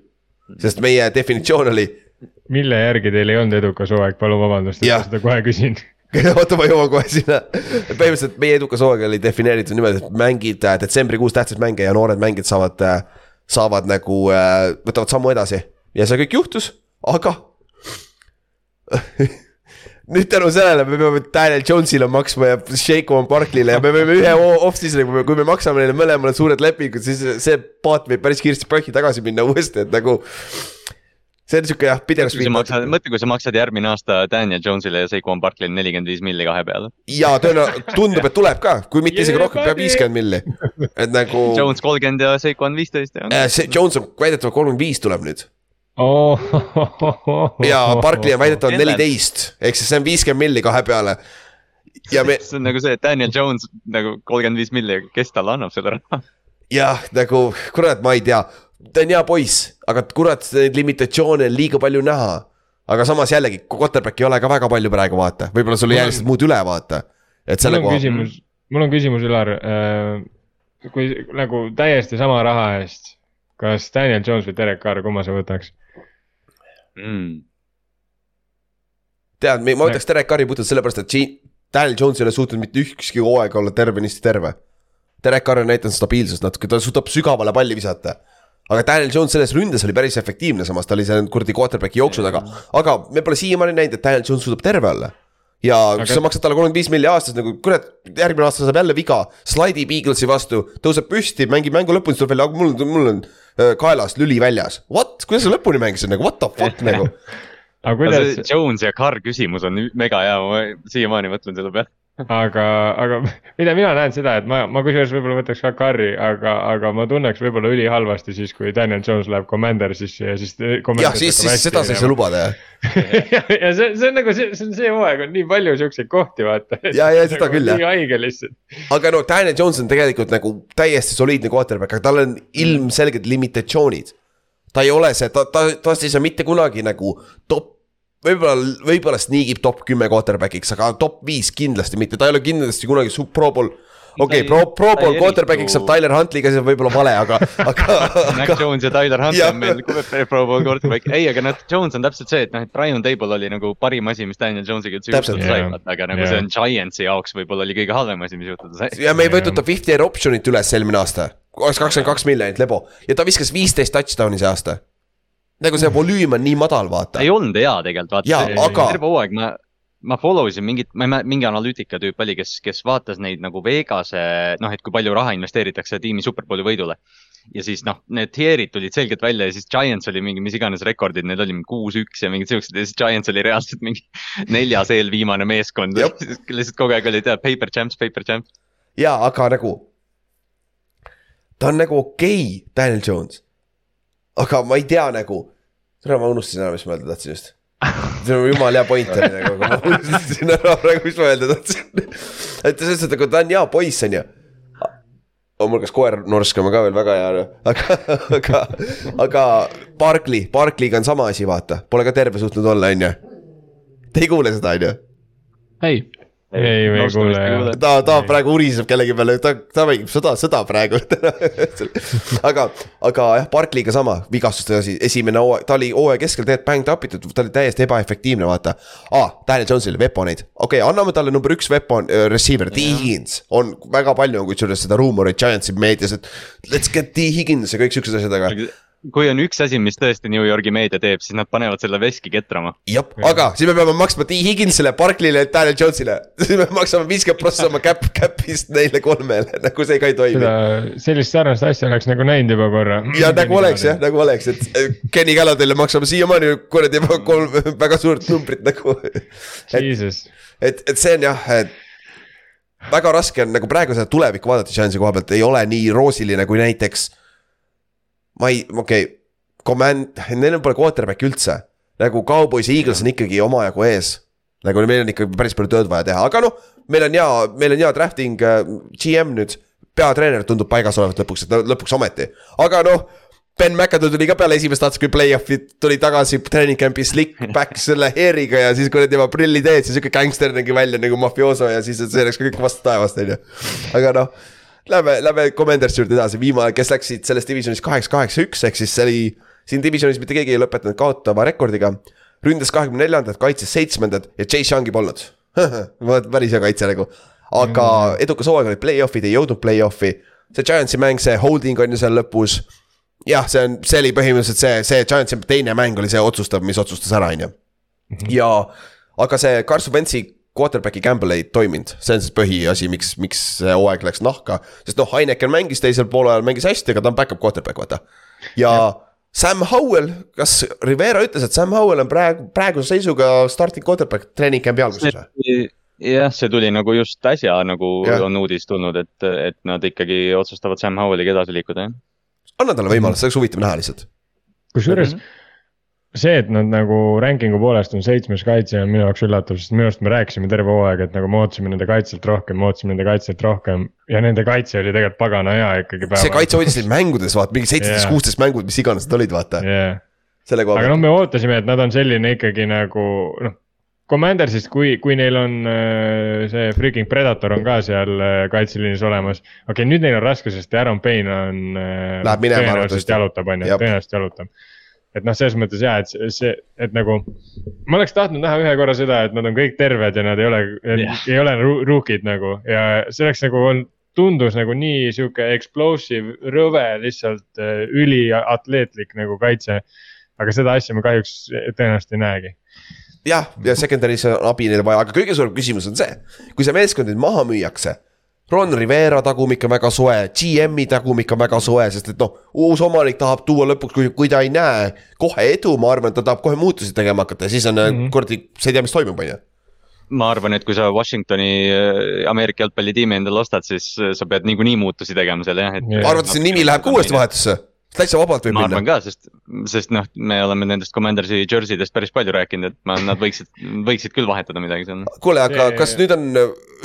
sest meie definitsioon oli, mille järgi teil ei olnud edukas hooaeg, palun vabandust, et ma seda kohe küsin. *laughs* oota, ma jõuan kohe sinna. põhimõtteliselt meie edukas hooaeg oli defineeritud niimoodi, et mängid äh, detsembrikuus tähtsaid mänge ja noored mängijad saavad, saavad nagu, võtavad sammu edasi ja see kõik juhtus, aga *laughs* nüüd tänu sellele me peame Daniel Jones'ile maksma ja Shakeon Barkley'le ja me võime ühe off-season'i, kui me maksame neile mõlemale suured lepingud, siis see paat võib päris kiiresti prühki tagasi minna uuesti, et nagu. See on sihuke jah, pidev kui sa maksad, mõtle, kui sa maksad järgmine aasta Daniel Jones'ile ja Saquon Barkley'le nelikümmend viis milli kahe peale. ja tõenäoliselt *laughs* tundub, et tuleb ka, kui mitte isegi rohkem, peab viiskümmend milli, et nagu. *laughs* Jones kolmkümmend ja Saquon viisteist ja. see Jones on väidetavalt kolmkümmend viis tuleb nüüd Oh. ja Barkley on väidetavalt neliteist, ehk siis see on viiskümmend milli kahe peale. ja me, *laughs* see on nagu see, et Daniel Jones nagu kolmkümmend viis milli, kes talle annab selle raha? jah, nagu kurat, ma ei tea, ta on hea poiss, aga kurat, neid limitatsioone on liiga palju näha. aga samas jällegi, quarterback'i ei ole ka väga palju praegu vaata, võib-olla sul ei jää lihtsalt muud üle vaata. et mul selle on koha, küsimus, mul on küsimus, Ülar. kui nagu täiesti sama raha eest, kas Daniel Jones või Derek Carr, kumma sa võtaks? Mm. tead, ma võtaks Derek Carri puhtalt sellepärast, et G- Daniel Jones ei ole suutnud mitte ükski hooaeg olla tervenisti terve. Derek Carr on näidanud stabiilsust natuke, ta suudab sügavale palli visata. Aga Daniel Jones selles ründes oli päris efektiivne, samas ta oli seal kuradi quarterback'i jooksu taga, aga me pole siiamaani näinud, et Daniel Jones suudab terve olla. ja aga... Sa maksad talle kolmkümmend viis milli aastas nagu kurat, järgmine aasta saab jälle viga, slaidib Eaglesi vastu, tõuseb püsti, mängib mängu lõpuni, siis tuleb välja, aga mul on, mul on äh, kaelas lüli väljas. What, kuidas sa lõpuni mängisid nagu what the fuck nagu? *laughs* aga kuidas see kuidas, Jones ja Carr küsimus on mega hea, ma siiamaani mõtlen selle peale. aga, aga *laughs* mida mina näen seda, et ma, ma kusjuures võib-olla võtaks ka Carri, aga, aga ma tunneks võib-olla ülihalvasti siis, kui Daniel Jones läheb Commandersisse ja siis. jah, siis, siis seda sa ei saa lubada jah. *laughs* ja see, see on nagu see, see on see hooaeg on nii palju siukseid kohti, vaata. *laughs* Ja, ja seda küll, jah. nii haige lihtsalt. aga no Daniel Jones on tegelikult nagu täiesti soliidne quarterback, aga tal on ilmselged limitatsioonid. ta ei ole see, ta, ta, tast ei saa mitte kunagi nagu top, võib-olla, võib-olla sniigib top kümme quarterback'iks, aga top viis kindlasti mitte, ta ei ole kindlasti kunagi pro bowl. okei okay,, pro, pro bowl quarterback'iks saab Tyler Huntley'ga, see on võib-olla vale, aga, *laughs* aga, Mac Jones ja Tyler Hunt on meil Pro Bowl quarterback, ei, aga noh, Jones on täpselt see, et noh, et Brian Table oli nagu parim asi, mis Daniel Jones'iga üldse Täpselt. juhtuda sai aga nagu Jah. see on Giantsi jaoks võib-olla oli kõige halvem asi, mis juhtuda sai. ja me ei võtnud ta fifty year option'it üles eelmine aasta. oleks kakskümmend kaks miljonit lebo ja ta viskas viisteist touchdown'i see aasta. Nagu see volüüm on nii madal, vaata ta ei olnud hea tegelikult, Jaa, vaata. aga- terve hooaeg ma, ma follow isin mingit, ma ei mäleta, mingi analüütika tüüp oli, kes, kes vaatas neid nagu Vegase, noh, et kui palju raha investeeritakse tiimi superbowli võidule. ja siis noh, need tier'id tulid selgelt välja ja siis Giants oli mingi mis iganes rekordid, need oli mingi kuus-üks ja mingid siuksed ja siis Giants oli reaalselt mingi *laughs* neljas eelviimane meeskond. *laughs* Lihtsalt kogu aeg oli tead paper champs, paper champs. jaa, aga nagu. ta on nagu okei okay,, Daniel Jones. Aga ma ei tea nagu, täna ma unustasin ära, mis ma öelda tahtsin just. see on jumala hea point oli nagu, aga ma unustasin ära praegu, mis ma öelda tahtsin. et selles mõttes, et nagu ta on hea poiss, on ju. on mul kas koer norskama ka veel väga hea, aga, aga, aga Barkley, Barkley'ga on sama asi, vaata, pole ka terve suutnud olla, on ju. Te ei kuule seda, on ju? ei, ei, me ei kuule jah. ta, ta praegu uriseb kellegi peale, ta, ta mängib sõda, sõda praegu. *laughs* aga, aga jah, Barclay'ga sama vigastuste asi, esimene hooaeg, ta oli hooaja keskel tegelikult banged up itud, ta oli täiesti ebaefektiivne, vaata. Ah,. Daniel Jones'ile veponeid, okei okay,, anname talle number üks weapon uh, receiver, D Higgins. On väga palju kusjuures seda ruumorit Giantsi meedias, et let's get D Higgins ja kõik siuksed asjad, aga kui on üks asi, mis tõesti New Yorgi meedia teeb, siis nad panevad selle veski ketrama. jah, aga siis me peame maksma D Higginsile, Barclay'le, Daniel Jones'ile, *laughs* siis me maksame viiskümmend prossa oma cap, cap'ist neile kolmele, *laughs* nagu see ka ei toimi sellist sarnast asja oleks nagu näinud juba korra. ja nagu oleks jah, nagu oleks, et eh, Kenny Galladale maksame siiamaani kuradi kolm *laughs* väga suurt numbrit nagu. Jesus, et, et see on jah, et väga raske on nagu praegu seda tulevikku vaadata Giantsi koha pealt ei ole nii roosiline kui näiteks. Ma ei, okei okay,, Command, neil pole quarterback'i üldse. nagu Cowboys ja Eagles on ikkagi omajagu ees. nagu meil on ikka päris palju tööd vaja teha, aga noh, meil on hea, meil on hea drafting äh, GM nüüd. peatreener tundub paigas olevat lõpuks, et lõpuks ometi, aga noh Ben McAdoo tuli ka peale esimest aastat, kui play-off'i tuli tagasi treening camp'i slick back selle hair'iga ja siis kuradi oma prillid ees ja sihuke gängster nägi välja nagu mafiooso ja siis see läks kõik vastu taevast, on ju. aga noh, lähme, lähme Commanders juurde edasi, viimane, kes läksid selles divisionis kaheksa, kaheksa, üks, ehk siis see oli. siin divisionis mitte keegi ei lõpetanud kaotava rekordiga. ründas kahekümne neljandat, kaitses seitsmendat ja Chase Youngi polnud. *laughs* päris hea kaitse nagu, aga edukas hooaeg oli play-off'id, ei jõudnud play-off'i. see Giantsi mäng, see holding on ju seal lõpus jah, see on, see oli põhimõtteliselt see, see Giantsi teine mäng oli see otsustav, mis otsustas ära, on ju. ja, aga see Carson Wentzi quarterback'i gamble ei toiminud, see on siis põhiasi, miks, miks see hooaeg läks nahka. sest noh, Heineken mängis teisel poolel, mängis hästi, aga ta on back-up quarterback, vaata. ja Sam Howell, kas Rivera ütles, et Sam Howell on praegu, praeguse seisuga starting quarterback treening camp'i alguses või? jah, see tuli nagu just äsja nagu ja. on uudis tulnud, et, et nad ikkagi otsustavad Sam Howelliga edasi liikuda, jah. anna talle võimalus, see oleks huvitav näha lihtsalt. kusjuures see, et nad nagu ranking'u poolest on seitsmes kaitse on minu jaoks üllatav, sest minu arust me rääkisime terve hooaeg, et nagu me ootasime nende kaitselt rohkem, me ootasime nende kaitselt rohkem. ja nende kaitse oli tegelikult pagana hea ikkagi. see kaitse hoidis neid mängudes, vaata mingi seitseteist, Jaa. kuusteist mängud, mis iganes need olid, vaata koha aga noh, pealt. me ootasime, et nad on selline ikkagi nagu noh. Commandersist, kui, kui neil on äh, see freaking Predator on ka seal äh, kaitseliinis olemas. okei okay,, nüüd neil on raske, sest Aaron Payne on äh,. Läheb minema arvatavasti. jalutab, on ju tõenäoliselt jalutab. Et noh, selles mõttes ja, et see- et nagu. ma oleks tahtnud näha ühe korra seda, et nad on kõik terved ja nad ei ole Jah. ei ole ru- rookid nagu ja see oleks nagu olnud tundus nagu nii sihuke explosive, rõve, lihtsalt äh, üliatleetlik nagu kaitse. aga seda asja me kahjuks tõenäoliselt ei näegi. jah, ja secondary's on abi neile vaja, aga kõige suurem küsimus on see, kui see meeskond nüüd maha müüakse. Ron Rivera tagumik on väga soe, GM-i tagumik on väga soe, sest et noh, uus omanik tahab tuua lõpuks, kui, kui ta ei näe kohe edu, ma arvan, et ta tahab kohe muutusi tegema hakata ja siis on mm. -hmm. kuradi, sa ei tea, mis toimub, on ju. ma arvan, et kui sa Washingtoni äh, Ameerika jalgpallitiimi endale ostad, siis äh, sa pead niikuinii muutusi tegema seal jah, et arvad, et see nimi läheb ka uuesti vahetusse? Täitsa vabalt võib ma arvan minna. ka, sest, sest noh, me oleme nendest Commandersi jersey dest päris palju rääkinud, et ma, nad võiksid, võiksid küll vahetada midagi seal. kuule, aga See- kas nüüd on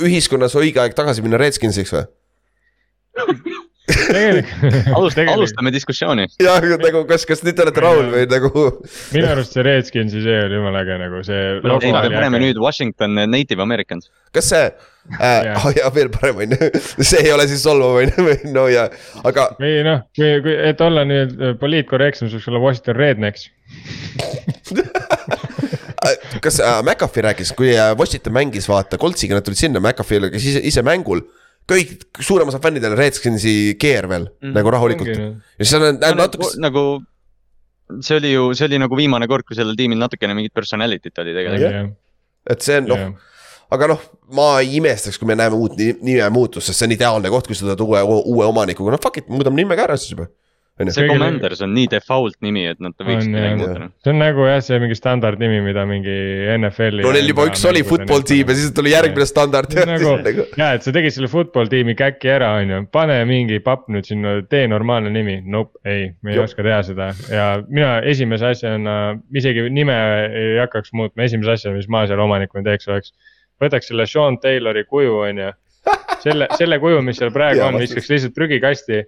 ühiskonnas õige aeg tagasi minna Redskinsiks või? tegelikult, alustame, alustame diskussiooni. jah, nagu kas, kas nüüd te olete rahul või nagu? minu arust see Redskinsi see oli jumala äge nagu see. ei, me paneme nüüd Washington Native Americans. kas see äh, Jah. *laughs* oh,, jah, veel parem on ju, see ei ole siis solvav on ju, *laughs* no ja, aga või noh, kui, kui, et olla nüüd äh, poliitkorrektsem, siis võiks olla Washington Rednecks. *laughs* kas äh, McAfee rääkis, kui äh, Washington mängis, vaata, Coltsiga nad tulid sinna, McAfee oli kes ise, ise mängul. kõik, suurem osa fännidel Redskinsi keer veel mm, nagu rahulikult ja siis on nad natuke, nagu, see oli ju, see oli nagu viimane kord, kui sellel tiimil natukene mingit personality't oli tegelikult. et see on noh, aga noh, ma ei imestaks, kui me näeme uut ni- nime muutust, sest see on ideaalne koht, kus sa tuled uue, uue omanikuga, no fuck it, muudame nime ka ära siis juba. see Commanders on nii default nimi, et nad võiksid midagi muuta. see on nagu jah, see mingi standardnimi, mida mingi NFL-i. no neil juba üks oli football tiim ja siis tuli järgmine standard ja nagu *laughs* nagu, ja et sa tegid selle football tiimi käki ära, on ju, pane mingi papp nüüd sinna, tee normaalne nimi, nope, ei, me ei Jop. oska teha seda ja mina esimese asjana, isegi nime ei hakkaks muutma, esimese asjana, mis ma seal omanikuna teeks, oleks. Võtaks selle Sean Taylori kuju, on ju, selle, selle kuju, mis seal praegu on, viskaks lihtsalt prügikasti.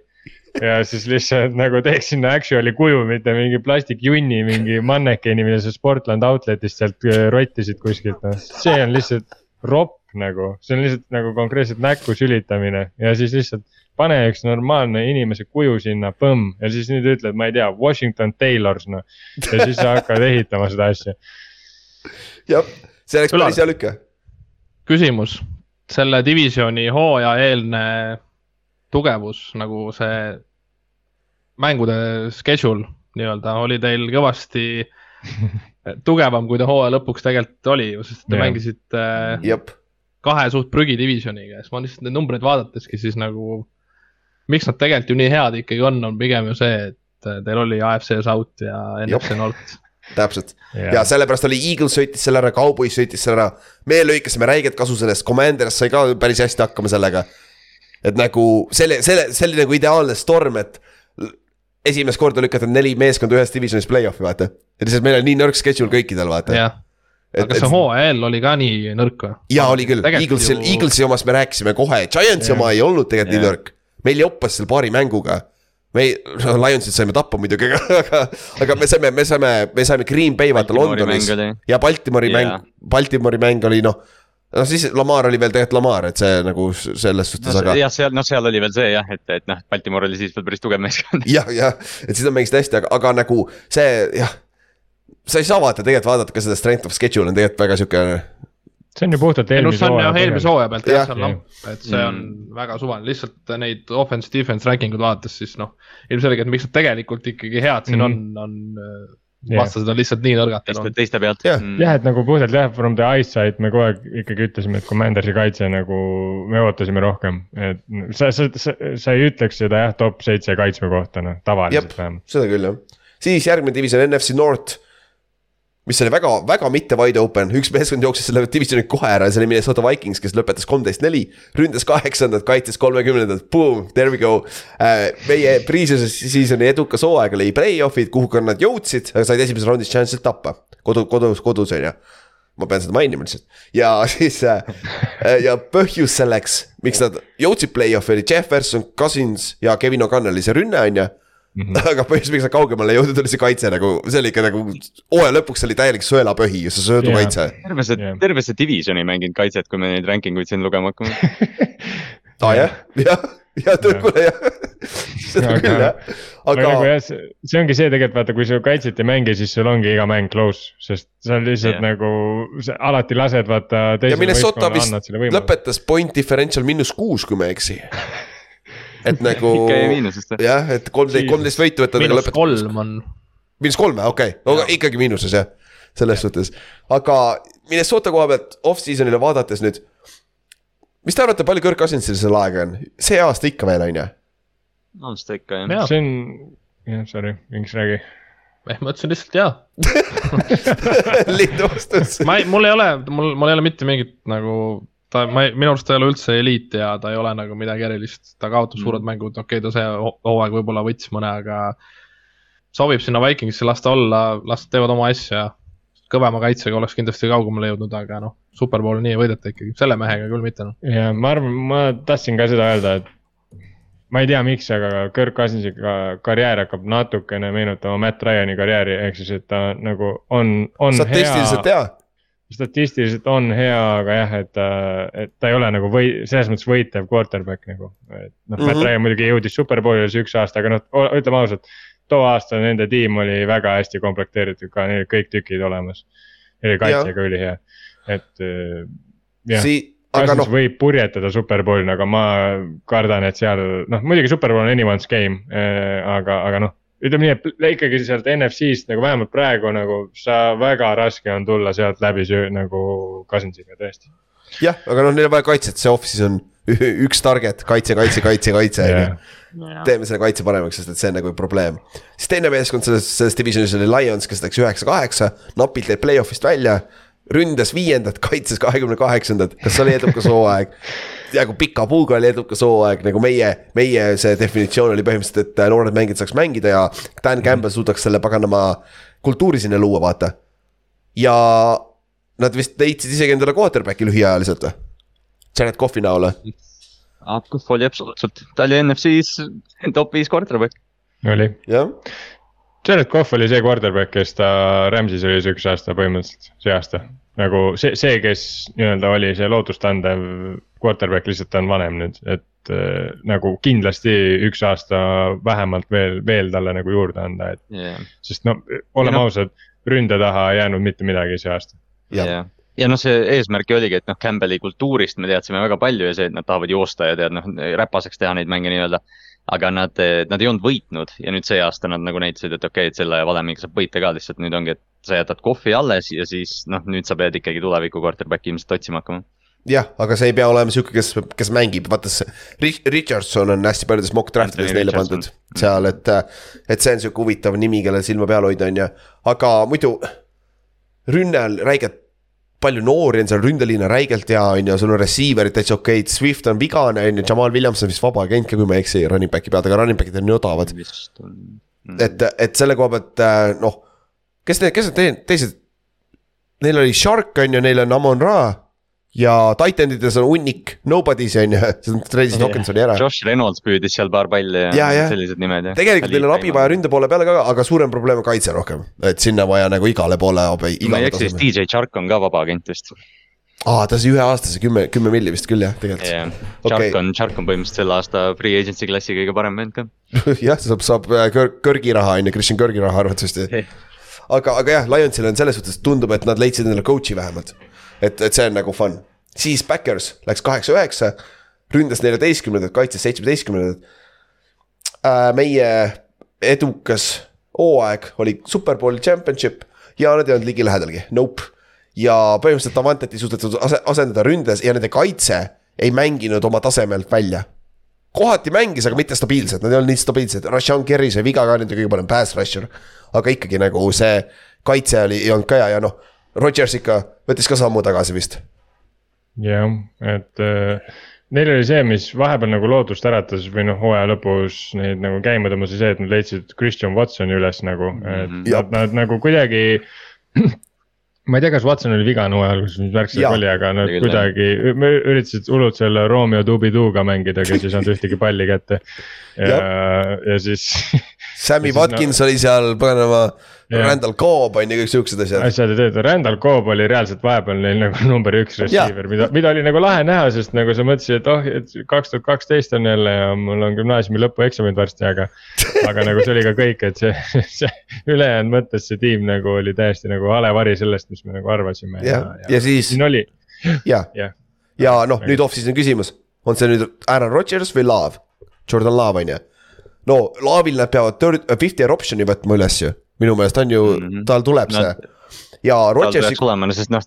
Ja siis lihtsalt nagu teeks sinna actual'i kuju, mitte mingi plastikjunni, mingi mannekeni, mida sa Sportland Outletist sealt äh, rottisid kuskilt, noh, see on lihtsalt ropp nagu, see on lihtsalt nagu konkreetselt näkku sülitamine. Ja siis lihtsalt pane üks normaalne inimese kuju sinna, põmm. Ja siis nüüd ütled, ma ei tea, Washington Taylors noh. ja siis sa hakkad ehitama seda asja. jah, see oleks päris hea lüke. küsimus, selle divisjoni hooajaeelne tugevus nagu see mängude schedule nii-öelda oli teil kõvasti *laughs* tugevam, kui ta hooaja lõpuks tegelikult oli, sest te Jah. mängisite jep, kahe suht prügidivisioniga ja siis ma lihtsalt neid numbreid vaadateski siis nagu. miks nad tegelikult ju nii head ikkagi on, on pigem ju see, et teil oli AFC South ja NFC North. Täpselt ja sellepärast oli Eagles sõitis selle ära, Cowboys sõitis selle ära. me lõikasime räiget kasu sellest, Commanders sai ka päris hästi hakkama sellega. et nagu selle, selle, see oli nagu ideaalne storm, et esimest korda lükata neli meeskonda ühest divisionis play-off'i, vaata. ja lihtsalt meil oli nii nõrk schedule kõikidel, vaata. jah, aga see hooaja eel oli ka nii nõrk või? jaa, oli küll, Eaglesil ju..., Eaglesi omast me rääkisime kohe, Giantsi Jah. oma ei olnud tegelikult nii Jah. nõrk. meil joppas seal paari mänguga. Me ei, no Lionsit saime tappa muidugi, aga, aga, aga me saime, me saime, me saime Green Bay vaata Londonis ja Baltimori Jaa. mäng, Baltimori mäng oli noh. noh, siis Lamar oli veel tegelikult Lamar, et see nagu selles suhtes, aga jah, seal, noh, seal oli veel see jah, et, et noh, Baltimore oli siis veel päris tugev meeskond. jah, jah, et siis nad mängisid hästi, aga, aga nagu see jah. sa ei saa vaata, tegelikult vaadata ka seda strength of schedule on tegelikult väga sihuke see on ju puhtalt eelmise see on jah eelmise hooaja. hooaja pealt jah, see on lamp, et see on väga suvaline, lihtsalt neid offense, defense ranking ud vaadates siis noh. ilmselgelt, miks nad tegelikult ikkagi head siin on, on äh, vastased on lihtsalt nii nõrgad teiste teiste pealt. Jah. jah, et nagu puhtalt jah, from the eyesight me kogu aeg ikkagi ütlesime, et Commandersi kaitse nagu me ootasime rohkem, et sa, sa, sa, sa ei ütleks seda jah, top seitse kaitsme kohta noh, tavaliselt vähemalt. seda küll jah, siis järgmine division NFC North. Mis oli väga, väga mitte wide open, üks meeskond jooksis selle divisioni kohe ära ja see oli Minnesota Vikings, kes lõpetas kolmteist, neli. ründas kaheksandat, kaitses kolmekümnendat, boom, there we go äh,. meie pre-season'i edukas hooaeg oli play-off'id, kuhu ka nad jõudsid, said esimeses raundis chance'it tappa. kodu, kodus, kodus on ju ma pean seda mainima lihtsalt ja *laughs* siis äh, ja põhjus selleks, miks nad jõudsid play-off'i oli Jefferson, Cousins ja Kevin O'Connelli see rünne on ju. *laughs* aga põhjus, miks nad kaugemale jõudnud, oli see kaitse nagu, see oli ikka nagu hooaja lõpuks oli täielik sõelapähi, see söödukaitse. terve see Jah., terve see division ei mänginud kaitset, kui me neid ranking uid siin lugema hakkame. *laughs* aa jah, jah, ja kuule jah, *laughs* seda Aga- küll jah, aga nagu jah, see ongi see tegelikult vaata, kui sa kaitset ei mängi, siis sul ongi iga mäng close, sest sa lihtsalt Jah. nagu, sa alati lased vaata. ja Minnesota vist lõpetas point differential miinus kuus, kui ma ei eksi. Et nagu jah, et kolmteist, kolmteist võitu võtta. miinus kolm on, miinus kolm, okei okay., no ikkagi miinuses jah, selles suhtes, aga Minnesota koha pealt off-season'ile vaadates nüüd. mis te arvate, palju Kirk Cousinsil seal aega on, see aasta ikka veel on ju? on seda ikka jah. Jaa. see on, jah, sorry, Inks räägi. eh ma ütlesin lihtsalt jaa. *laughs* lihtne vastus. ma ei, mul ei ole, mul, mul ei ole mitte mingit nagu ta, ma ei, minu arust ta ei ole üldse eliit ja ta ei ole nagu midagi erilist, ta kaotab mm. suured mängud, okei okay,, ta see ho- hooaeg võib-olla võttis mõne, aga. sobib sinna Vikingisse las ta olla, las nad teevad oma asja. kõvema kaitsega oleks kindlasti kaugemale jõudnud, aga noh, superbowli nii ei võideta ikkagi, selle mehega küll mitte noh. ja ma arvan, ma tahtsin ka seda öelda, et ma ei tea, miks, aga Kirk Cousinsi ka- karjäär hakkab natukene meenutama Matt Ryan'i karjääri, ehk siis, et ta nagu on, on statistiliselt hea, hea, statistiliselt on hea, aga jah, et ta, et ta ei ole nagu või selles mõttes võitev quarterback nagu. et noh, Matt Mhm. Ryan muidugi jõudis superbowlile see üks aasta, aga noh, ütleme ausalt, too aasta nende tiim oli väga hästi komplekteeritud ka, neil kõik tükid olemas. Neil oli kaitsega ülihea, et äh, jah aga Cousins noh, võib purjetada superbowlil, aga ma kardan, et seal noh, muidugi superbowl on anyone's game äh,, aga, aga noh. Ütleme nii, et ikkagi sealt NFC-st nagu vähemalt praegu nagu sa väga raske on tulla sealt läbi söö- nagu Cousinsiga tõesti. jah, aga noh, neil on vaja kaitset, see off-season üks target, kaitse, kaitse, kaitse, kaitse on ju. teeme selle kaitse paremaks, sest et see on nagu probleem. siis teine meeskond selles, selles divisionis oli Lions, kes läks üheksa-kaheksa, napilt jäi play-off'ist välja. Ründas viiendat, kaitses kahekümne kaheksandat, kas see oli edukas hooaeg? nagu pika puuga oli edukas hooaeg, nagu meie, meie see definitsioon oli põhimõtteliselt, et noored mängijad saaks mängida ja Dan Campbell suudaks selle paganama kultuuri sinna luua, vaata. ja nad vist leidsid isegi endale quarterback'i lühiajaliselt või? Jared Cough'i näol või? Akuf oli absoluutselt, ta oli NFC-s top viis quarterback. oli, jah, Jared Cough oli see quarterback, kes ta Rams'is oli see üks aasta põhimõtteliselt, see aasta. Nagu see, see, kes nii-öelda oli see lootustandev quarterback lihtsalt on vanem nüüd, et äh, nagu kindlasti üks aasta vähemalt veel, veel talle nagu juurde anda, et yeah.. sest no oleme no. ausad, ründe taha ei jäänud mitte midagi see aasta. jah, ja noh, see eesmärk ju oligi, et noh, Campbelli kultuurist me teadsime väga palju ja see, et nad tahavad joosta ja tead noh, räpaseks teha neid mänge nii-öelda. aga nad, nad ei olnud võitnud ja nüüd see aasta nad nagu näitasid, et okei okay,, et selle valemiga saab võita ka, lihtsalt nüüd ongi, et sa jätad kohvi alles ja siis noh, nüüd sa pead ikkagi tuleviku quarterback'i ilmselt otsima hakkama jah, aga see ei pea olema sihuke, kes, kes mängib, vaata see Richardson on hästi paljudes mock draft ides neile pandud seal, et. et see on sihuke huvitav nimi, kellel silma peal hoida, on ju, aga muidu. rünnel räigelt palju noori on seal, ründeliin on räigelt hea, on ju, sul on receiver'id täitsa okeid, Swift on vigane, on ju, Jamal Williams on vist vaba agent ka, kui ma ei eksi, running back'i pealt, aga running back'id on nii odavad. Et, et selle koha pealt noh, kes need, kes need teised, neil oli Shark on ju, neil on Amon Ra ja Titanides on hunnik, nobody's on ju, *laughs* see on Travis Dawkins oli ära. Josh Reynolds püüdis seal paar palli ja, ja, ja. sellised nimed ja. tegelikult neil on abi vaja ründe poole peale ka, aga suurem probleem on kaitse rohkem, et sinna vaja nagu igale poole abi. kui ma ei eksi, siis DJ Chark on ka vaba agent vist. aa, ta sai üheaastase kümme, kümme milli vist küll jah, tegelikult yeah.. Chark okay. on, Chark on põhimõtteliselt selle aasta free agency klassi kõige parem vend ka *laughs* jah, saab, saab äh, kõr-, kõrgi raha on ju, Christian Kõrgi raha arvatavasti hey.. Aga, aga jah, Lionsil on selles suhtes tundub, et nad leidsid endale coach'i vähemalt. et, et see on nagu fun siis Backers läks kaheksa-üheksa, ründas neljateistkümnendat, kaitses seitsmeteistkümnendat äh,. meie edukas hooaeg oli Superbowli championship ja nad ei olnud ligilähedalgi, nope. ja põhimõtteliselt Avantet ei suudetud asendada ründes ja nende kaitse ei mänginud oma tasemelt välja. kohati mängis, aga mitte stabiilselt, nad ei olnud nii stabiilsed, Rashan Kerry sai viga ka, nende kõige parem pass rusher. Aga ikkagi nagu see kaitse oli, ei olnud ka hea ja noh, Rodgers ikka võttis ka sammu tagasi vist. Jah, et äh, neil oli see, mis vahepeal nagu lootust äratas või noh, hooaja lõpus neid nagu käima tõmbas, see, et nad leidsid Christian Watsoni üles nagu, et mm -hmm. nad, nad nagu kuidagi *clears throat* ma ei tea, kas Watson oli vigane hooaja alguses, mis värk see oli, aga nad Tegel kuidagi üritasid hullult selle Romeo Dubiduga mängida, kes ei saanud ühtegi palli kätte. ja, ja siis *laughs* Sammy Watkins no, oli seal, Yeah. Randall Cobb on ju, kõik siuksed asjad. asjad ei tööta, Randall Cobb oli reaalselt vahepeal neil nagu *laughs* number üks receiver, mida, mida oli nagu lahe näha, sest nagu sa mõtlesid, et oh, et kaks tuhat kaksteist on jälle ja mul on gümnaasiumi lõpueksamid varsti, aga. *laughs* aga nagu see oli ka kõik, et see, *laughs* see ülejäänud mõttes see tiim nagu oli täiesti nagu hale vari sellest, mis me nagu arvasime. ja, ja, ja, ja siis. siin oli. ja, ja, ja noh, nüüd off-season küsimus, on see nüüd Aaron Rodgers või Love, Jordan Love on ju no Laavil nad peavad third, fifty year option'i võtma üles ju minu meelest on ju mm, -hmm. tal tuleb no, see. ja Rodgersi. tulema, no sest noh,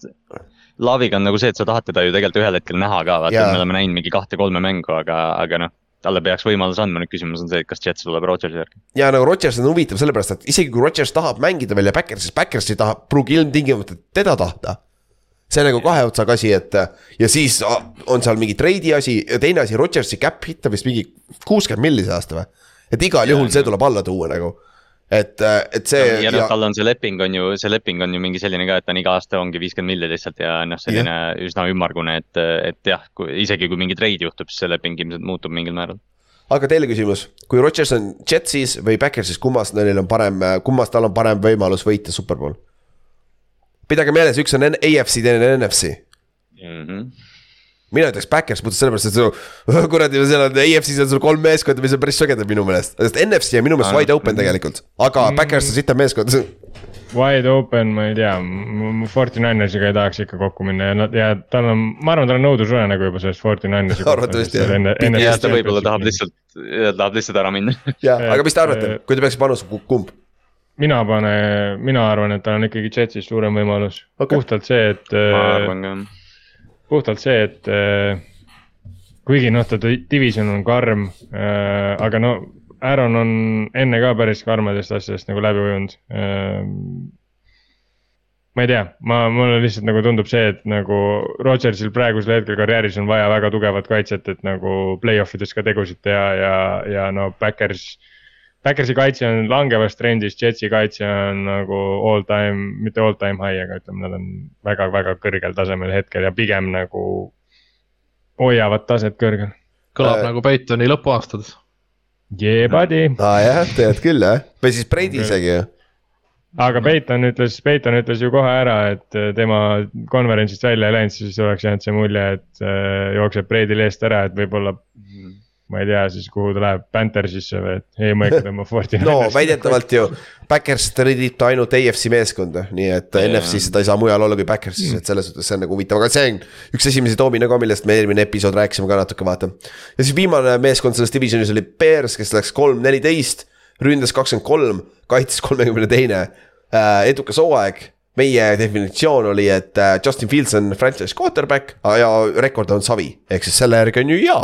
Laaviga on nagu see, et sa tahad teda ju tegelikult ühel hetkel näha ka, vaata yeah., me oleme näinud mingi kahte-kolme mängu, aga, aga noh talle peaks võimaluse andma, nüüd küsimus on see, et kas Jets tuleb Rodgersi järgi. ja nagu Rodgers on huvitav sellepärast, et isegi kui Rodgers tahab mängida veel ja Backers, ei taha, pruugi ilmtingimata teda tahta. see on nagu kahe otsaga asi, et ja siis on seal mingi treidi asi ja teine asi, Rodgersi cap hit on vist mingi kuuskümmend milli see aasta või? Et igal ja, juhul see tuleb alla tuua nagu et, äh, et see. ja noh, tal on see leping on ju, see leping on ju mingi selline ka, et ta on iga aasta ongi viiskümmend milli lihtsalt ja noh, selline yeah. üsna ümmargune, et, et jah, isegi kui mingi treid juhtub, siis see leping ilmselt muutub mingil määral aga teile küsimus, kui Rodgers on Jetsis või Backersis, kummas neil on parem, kummas tal on parem võimalus võita superbowl? pidage meeles, üks on AFC, teine on NFC mm. -hmm mina ütleks Backers puhtalt sellepärast, et sul *laughs* kuradi, seal on EFC-s on sul kolm meeskonda, mis on päris sõgedad minu meelest. sest NFC on minu meelest wide open tegelikult, aga mm. Backers on sitem meeskond. *laughs* Wide open, ma ei tea, Forty Ninersiga ei tahaks ikka kokku minna ja nad ja tal on, ma arvan, tal on nõudlusune nagu juba sellest Forty Ninersi. arvatavasti jah. jah, ta võib-olla tahab lihtsalt, tahab lihtsalt ära minna. *laughs* jah, aga mis te arvate, kui te peaks panustama, kumb? mina panen, mina arvan, et tal on ikkagi Jetsis suurem võimalus okay., puhtalt see, et. ma arvan ka puhtalt see, et äh, kuigi noh, ta division on karm äh,, aga no Aaron on enne ka päris karmadest asjadest nagu läbi ujunud äh,. ma ei tea, ma, mulle lihtsalt nagu tundub see, et nagu Rodgersil praegusel hetkel karjääris on vaja väga tugevat kaitset, et nagu play-off ides ka tegusid teha ja, ja no Backers Backersi kaitse on langevas trendis, Jetsi kaitse on nagu all time, mitte all time high, aga ütleme, nad on väga-väga kõrgel tasemel hetkel ja pigem nagu hoiavad taset kõrgel. kõlab äh, nagu Peitoni lõpuaastad. Yeah buddy. aa ah, jah, tead küll jah, või siis Brady isegi ju. aga Peiton ütles, Peiton ütles ju kohe ära, et äh, tema konverentsist välja ei läinud, siis oleks jäänud see mulje, et äh, jookseb Breidil eest ära, et võib-olla. Ma ei tea siis, kuhu ta läheb, Panthersisse või, et ei, ma ikka tõmban Forti. no väidetavalt ju, Backers trendib ta ainult AFC meeskonda, nii et Jaa. NFC-s ta ei saa mujal olla kui Backersis mm., et selles suhtes see on nagu huvitav, aga see on üks esimesi doomine ka, millest me eelmine episood rääkisime ka natuke, vaata. ja siis viimane meeskond selles divisionis oli Bears, kes läks kolm, neliteist, ründas kakskümmend kolm, kaitses kolmekümne teine äh, edukas hooaeg. meie definitsioon oli, et äh, Justin Fields on franchise quarterback ja rekord on savi, ehk siis selle järgi on ju hea.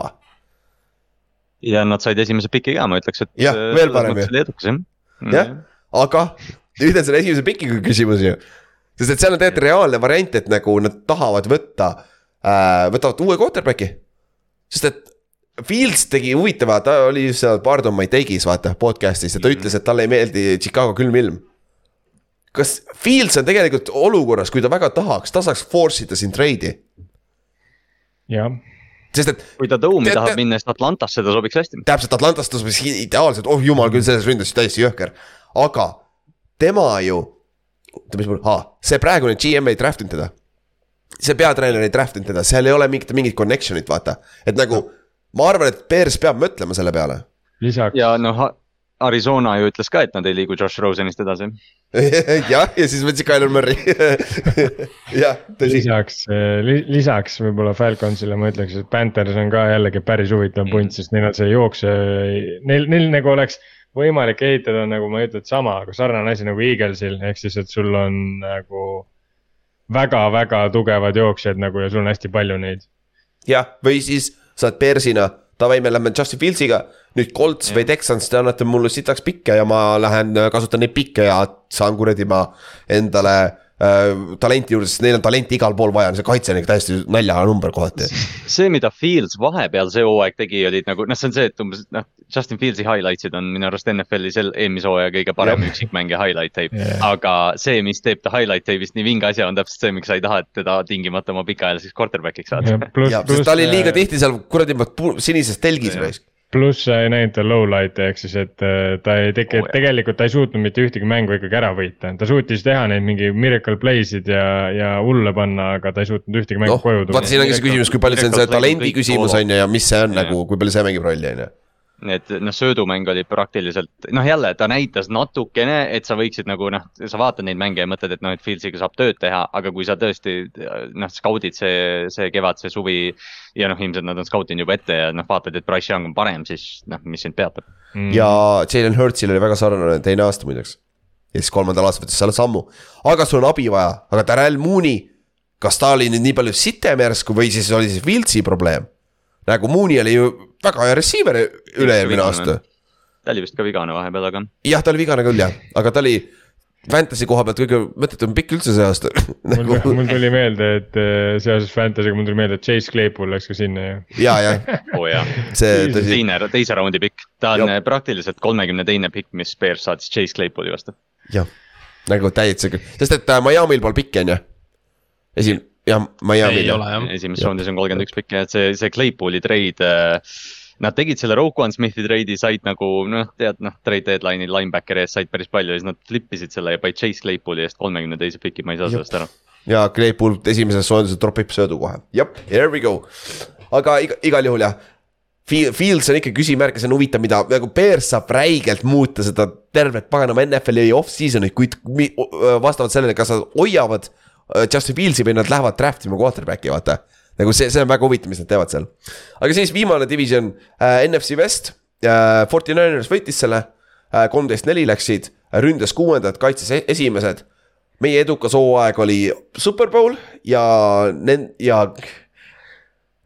Ja nad said esimese piki ka, ma ütleks, et. Jah, äh, veel parem ju. jah. jah, aga nüüd on selle esimese pikiga küsimus ju. sest et seal on tegelikult reaalne variant, et nagu nad tahavad võtta äh,, võtavad uue quarterback'i. sest et Fields tegi huvitava, ta oli seal Pardon My Take'is vaata podcast'is ja ta ütles, et talle ei meeldi Chicago külm ilm kas Fields on tegelikult olukorras, kui ta väga tahaks, ta saaks force ida siin trade'i, jah, sest et kui ta Dome'i tahab minna, siis Atlantasse ta sobiks hästi. täpselt Atlantast ta sobis ideaalselt, oh jumal küll, selles ründas täiesti jõhker. aga tema ju, oota, mis mul, aa, see praegune GM ei draft inud teda. see peatreener ei draft inud teda, seal ei ole mingit, mingit connection'it, vaata, et nagu ma arvan, et Bears peab mõtlema selle peale. lisaks ja noh, Arizona ju ütles ka, et nad ei liigu Josh Rosenist edasi. *laughs* jah, ja siis võtsid Tyler Murray. *laughs* jah, tõsi, lisaks, lisaks võib-olla Falconsile ma ütleks, et Panthers on ka jällegi päris huvitav punt, sest neil on see jookse, neil, neil nagu oleks võimalik ehitada nagu ma ei ütle, et sama, aga sarnane asi nagu Eaglesil, ehk siis, et sul on nagu väga-väga tugevad jooksjad nagu ja sul on hästi palju neid. jah, või siis saad Bearsina, davai, me lähme Justin Fieldsiga. Nüüd Colts või Texans, te annate mulle sitaks pikke ja ma lähen äh, kasutan neid pikke ja saan kuradi ma endale äh, talenti juurde, sest neil on talenti igal pool vaja, see kaitse on ikka täiesti naljanumber kohati. see, mida Fields vahepeal see hooaeg tegi, olid nagu noh, see on see, et umbes noh, Justin Fieldsi highlights'id on minu arust NFL-i sel eelmise hooaja kõige parem üksikmängija highlight tape Jah. yeah.. aga see, mis teeb ta highlight tape'ist nii vinge asja, on täpselt see, miks sa ei taha, et teda tingimata oma pikaajaliseks quarterback'iks saada. pluss, ja, sest ta oli liiga tihti seal kuradi sinises telgis Jah. raisk. Pluss sa ei näinud ta low light'e ehk siis, et äh, ta ei Oo, jah. tegelikult ta ei suutnud mitte ühtegi mängu ikkagi ära võita, ta suutis teha neid mingi miracle play'sid ja, ja hulle panna, aga ta ei suutnud ühtegi mängu noh, koju tuua vaata. siin ongi see küsimus, kui palju see on see talendi küsimus on ju ja mis see on Jah. nagu, kui palju see mängib rolli on ju. Et noh, söödumäng oli praktiliselt noh, jälle ta näitas natukene, et sa võiksid nagu noh, sa vaatad neid mänge ja mõtled, et noh, et Fieldsiga saab tööd teha, aga kui sa tõesti noh, skaudid see, see kevad, see suvi. ja noh, ilmselt nad on skautinud juba ette ja noh, vaatad, et Price Young on parem, siis noh, mis sind peatab. Mm. ja Jalen Hurtsil oli väga sarnane teine aasta muideks. ja siis kolmandal aastal võttis selle sammu, aga sul on abi vaja, aga Darrell Mooney. kas ta oli nüüd nii palju sitem järsku või siis oli see Wiltsi probleem? Nagu Mooney oli ju väga hea receiver üle-eelmine aasta. ta oli vist ka vigane vahepeal, aga jah, ta oli vigane küll jah, aga ta oli Fantasy koha pealt kõige mõttetum pikk üldse see aasta *laughs* mul, nagu mul tuli meelde, et äh, seoses Fantasy'ga mul tuli meelde, et Chase Claypool läks ka sinna ju. ja, jah, oo *laughs* oh, jaa. see tõsi, teine, teise raundi pikk, ta on Jah. praktiliselt kolmekümne teine pikk, mis Bears saatis Chase Claypooli vastu. jah, nagu täitsa, sest et äh, Miami'l pole pikki on ju. esim-, jah, Miami'l ei ole jah. esimeses raundis on kolmkümmend üks pikk ja et see, see Claypooli treid äh, Nad tegid selle Roquan Smithi treidi, said nagu noh, tead noh, trade deadline'il linebackeri eest said päris palju ja siis nad flip isid selle ja panid Chase Claypooli eest kolmekümne teise piki, ma ei saa sellest aru. ja Claypool esimeses soojendusel tropib söödu kohe, jep, here we go. aga iga, igal juhul jah. Fields on ikka küsimärk ja see on huvitav, mida nagu Bears saab räigelt muuta seda tervet paganama NFL-i off-season'it, kuid vastavalt sellele, kas nad hoiavad Justin Fieldsi või nad lähevad draft ima quarterback'i, vaata. nagu see, see on väga huvitav, mis nad teevad seal. aga siis viimane division äh,, NFC West äh,, Forty Niners võitis selle äh,, kolmteist neli läksid, ründas kuuendad, kaitses e- esimesed meie edukas hooaeg oli Superbowl ja nen- ja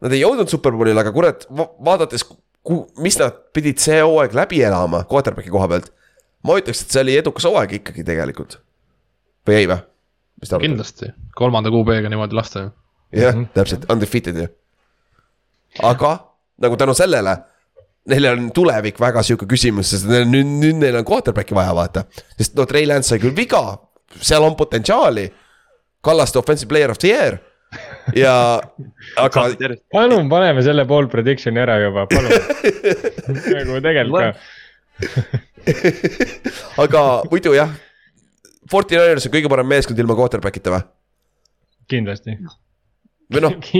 nad ei jõudnud Superbowlile, aga kurat, vaadates, mis nad pidid see hooaeg läbi elama quarterback'i koha pealt. ma ütleks, et see oli edukas hooaeg ikkagi tegelikult. või ei või? kindlasti, kolmanda QB-ga niimoodi lasta ju. jah, täpselt, undefeated ju. aga nagu tänu sellele, neil on tulevik väga sihuke küsimus, sest neil on nüüd, nüüd neil on quarterback'i vaja vaata. sest no Trey Lance sai küll viga, seal on potentsiaali. Kallaste offensive player of the year ja, *laughs* aga palun paneme selle pool prediction'i ära juba, palun. *laughs* nagu tegelikult ka. aga muidu jah, Fortinanders on kõige parem meeskond ilma quarterback'ita või? kindlasti, või noh, *laughs*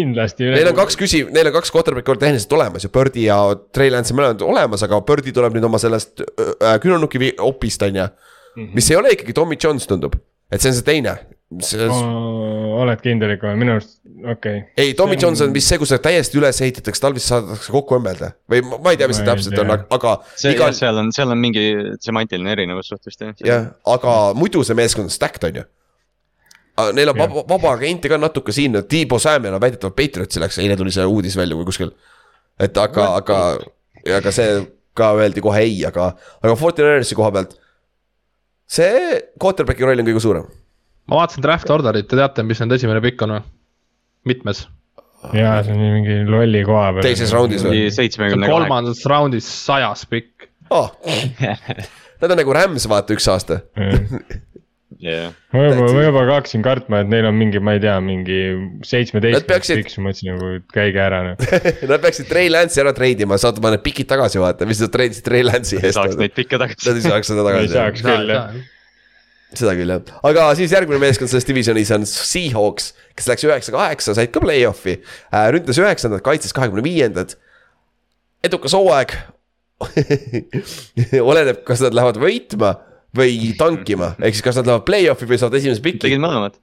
neil on kaks küsi-, neil on kaks quarterback'i olnud tehniliselt olemas ju, Birdi ja Trey Lance on mõlemad olemas, aga Birdi tuleb nüüd oma sellest äh, küünarnuki vi- opist on ju. Mhm. mis ei ole ikkagi Tommy Jones tundub, et see on see teine. Oled kindel ikka, minu arust, okei okay.. ei, Tommy Jones on vist see, kus see täiesti üles ehitatakse, talvist saadakse kokku õmmelda või ma ma ei tea, mis see täpselt on, aga see, igal, seal on, seal on mingi semantiline erinevus suht vist jah. jah, aga muidu see meeskond on stacked on ju. Neil on Jah. vaba, vaba agente ka natuke siin, Tiibo Samuel on väidetavalt Patriotsi läks, eile tuli see uudis välja või kuskil. et aga, aga, aga see ka öeldi kohe ei, aga, aga Fortinanersi koha pealt. see quarterback'i roll on kõige suurem. Ma vaatasin draft order'it, te teate, mis nende esimene pikk on või? mitmes? jaa, see on mingi lolli koha peal. Teises raundis või? seitsmekümne kaheksa. kolmandas raundis sajas pikk. Oh. Nad on nagu Rams, vaata üks aasta. jah, ma juba, ma juba hakkasin kartma, et neil on mingi, ma ei tea, mingi Nad seitsmeteist peaksid- piks, ma mõtlesin nagu, et käige ära noh. *laughs* Nad peaksid Trey Lance'i ära treidima, saatma need pikid tagasi, vaata, mis nad treidisid Trey Lance'i eest. saaks neid pikke Nad tagasi. ei saaks seda ei tagasi. saaks küll jah. Seda küll jah, aga siis järgmine meeskond selles divisionis on Seahawks, kes läks üheksa-kaheksa, said ka play-off'i äh,. ründas üheksandat, kaitses kahekümne viiendat. edukas hooaeg. *laughs* oleneb, kas nad lähevad võitma või tankima, ehk siis kas nad lähevad play-off'i või saavad esimese piki tegid. mõlemad.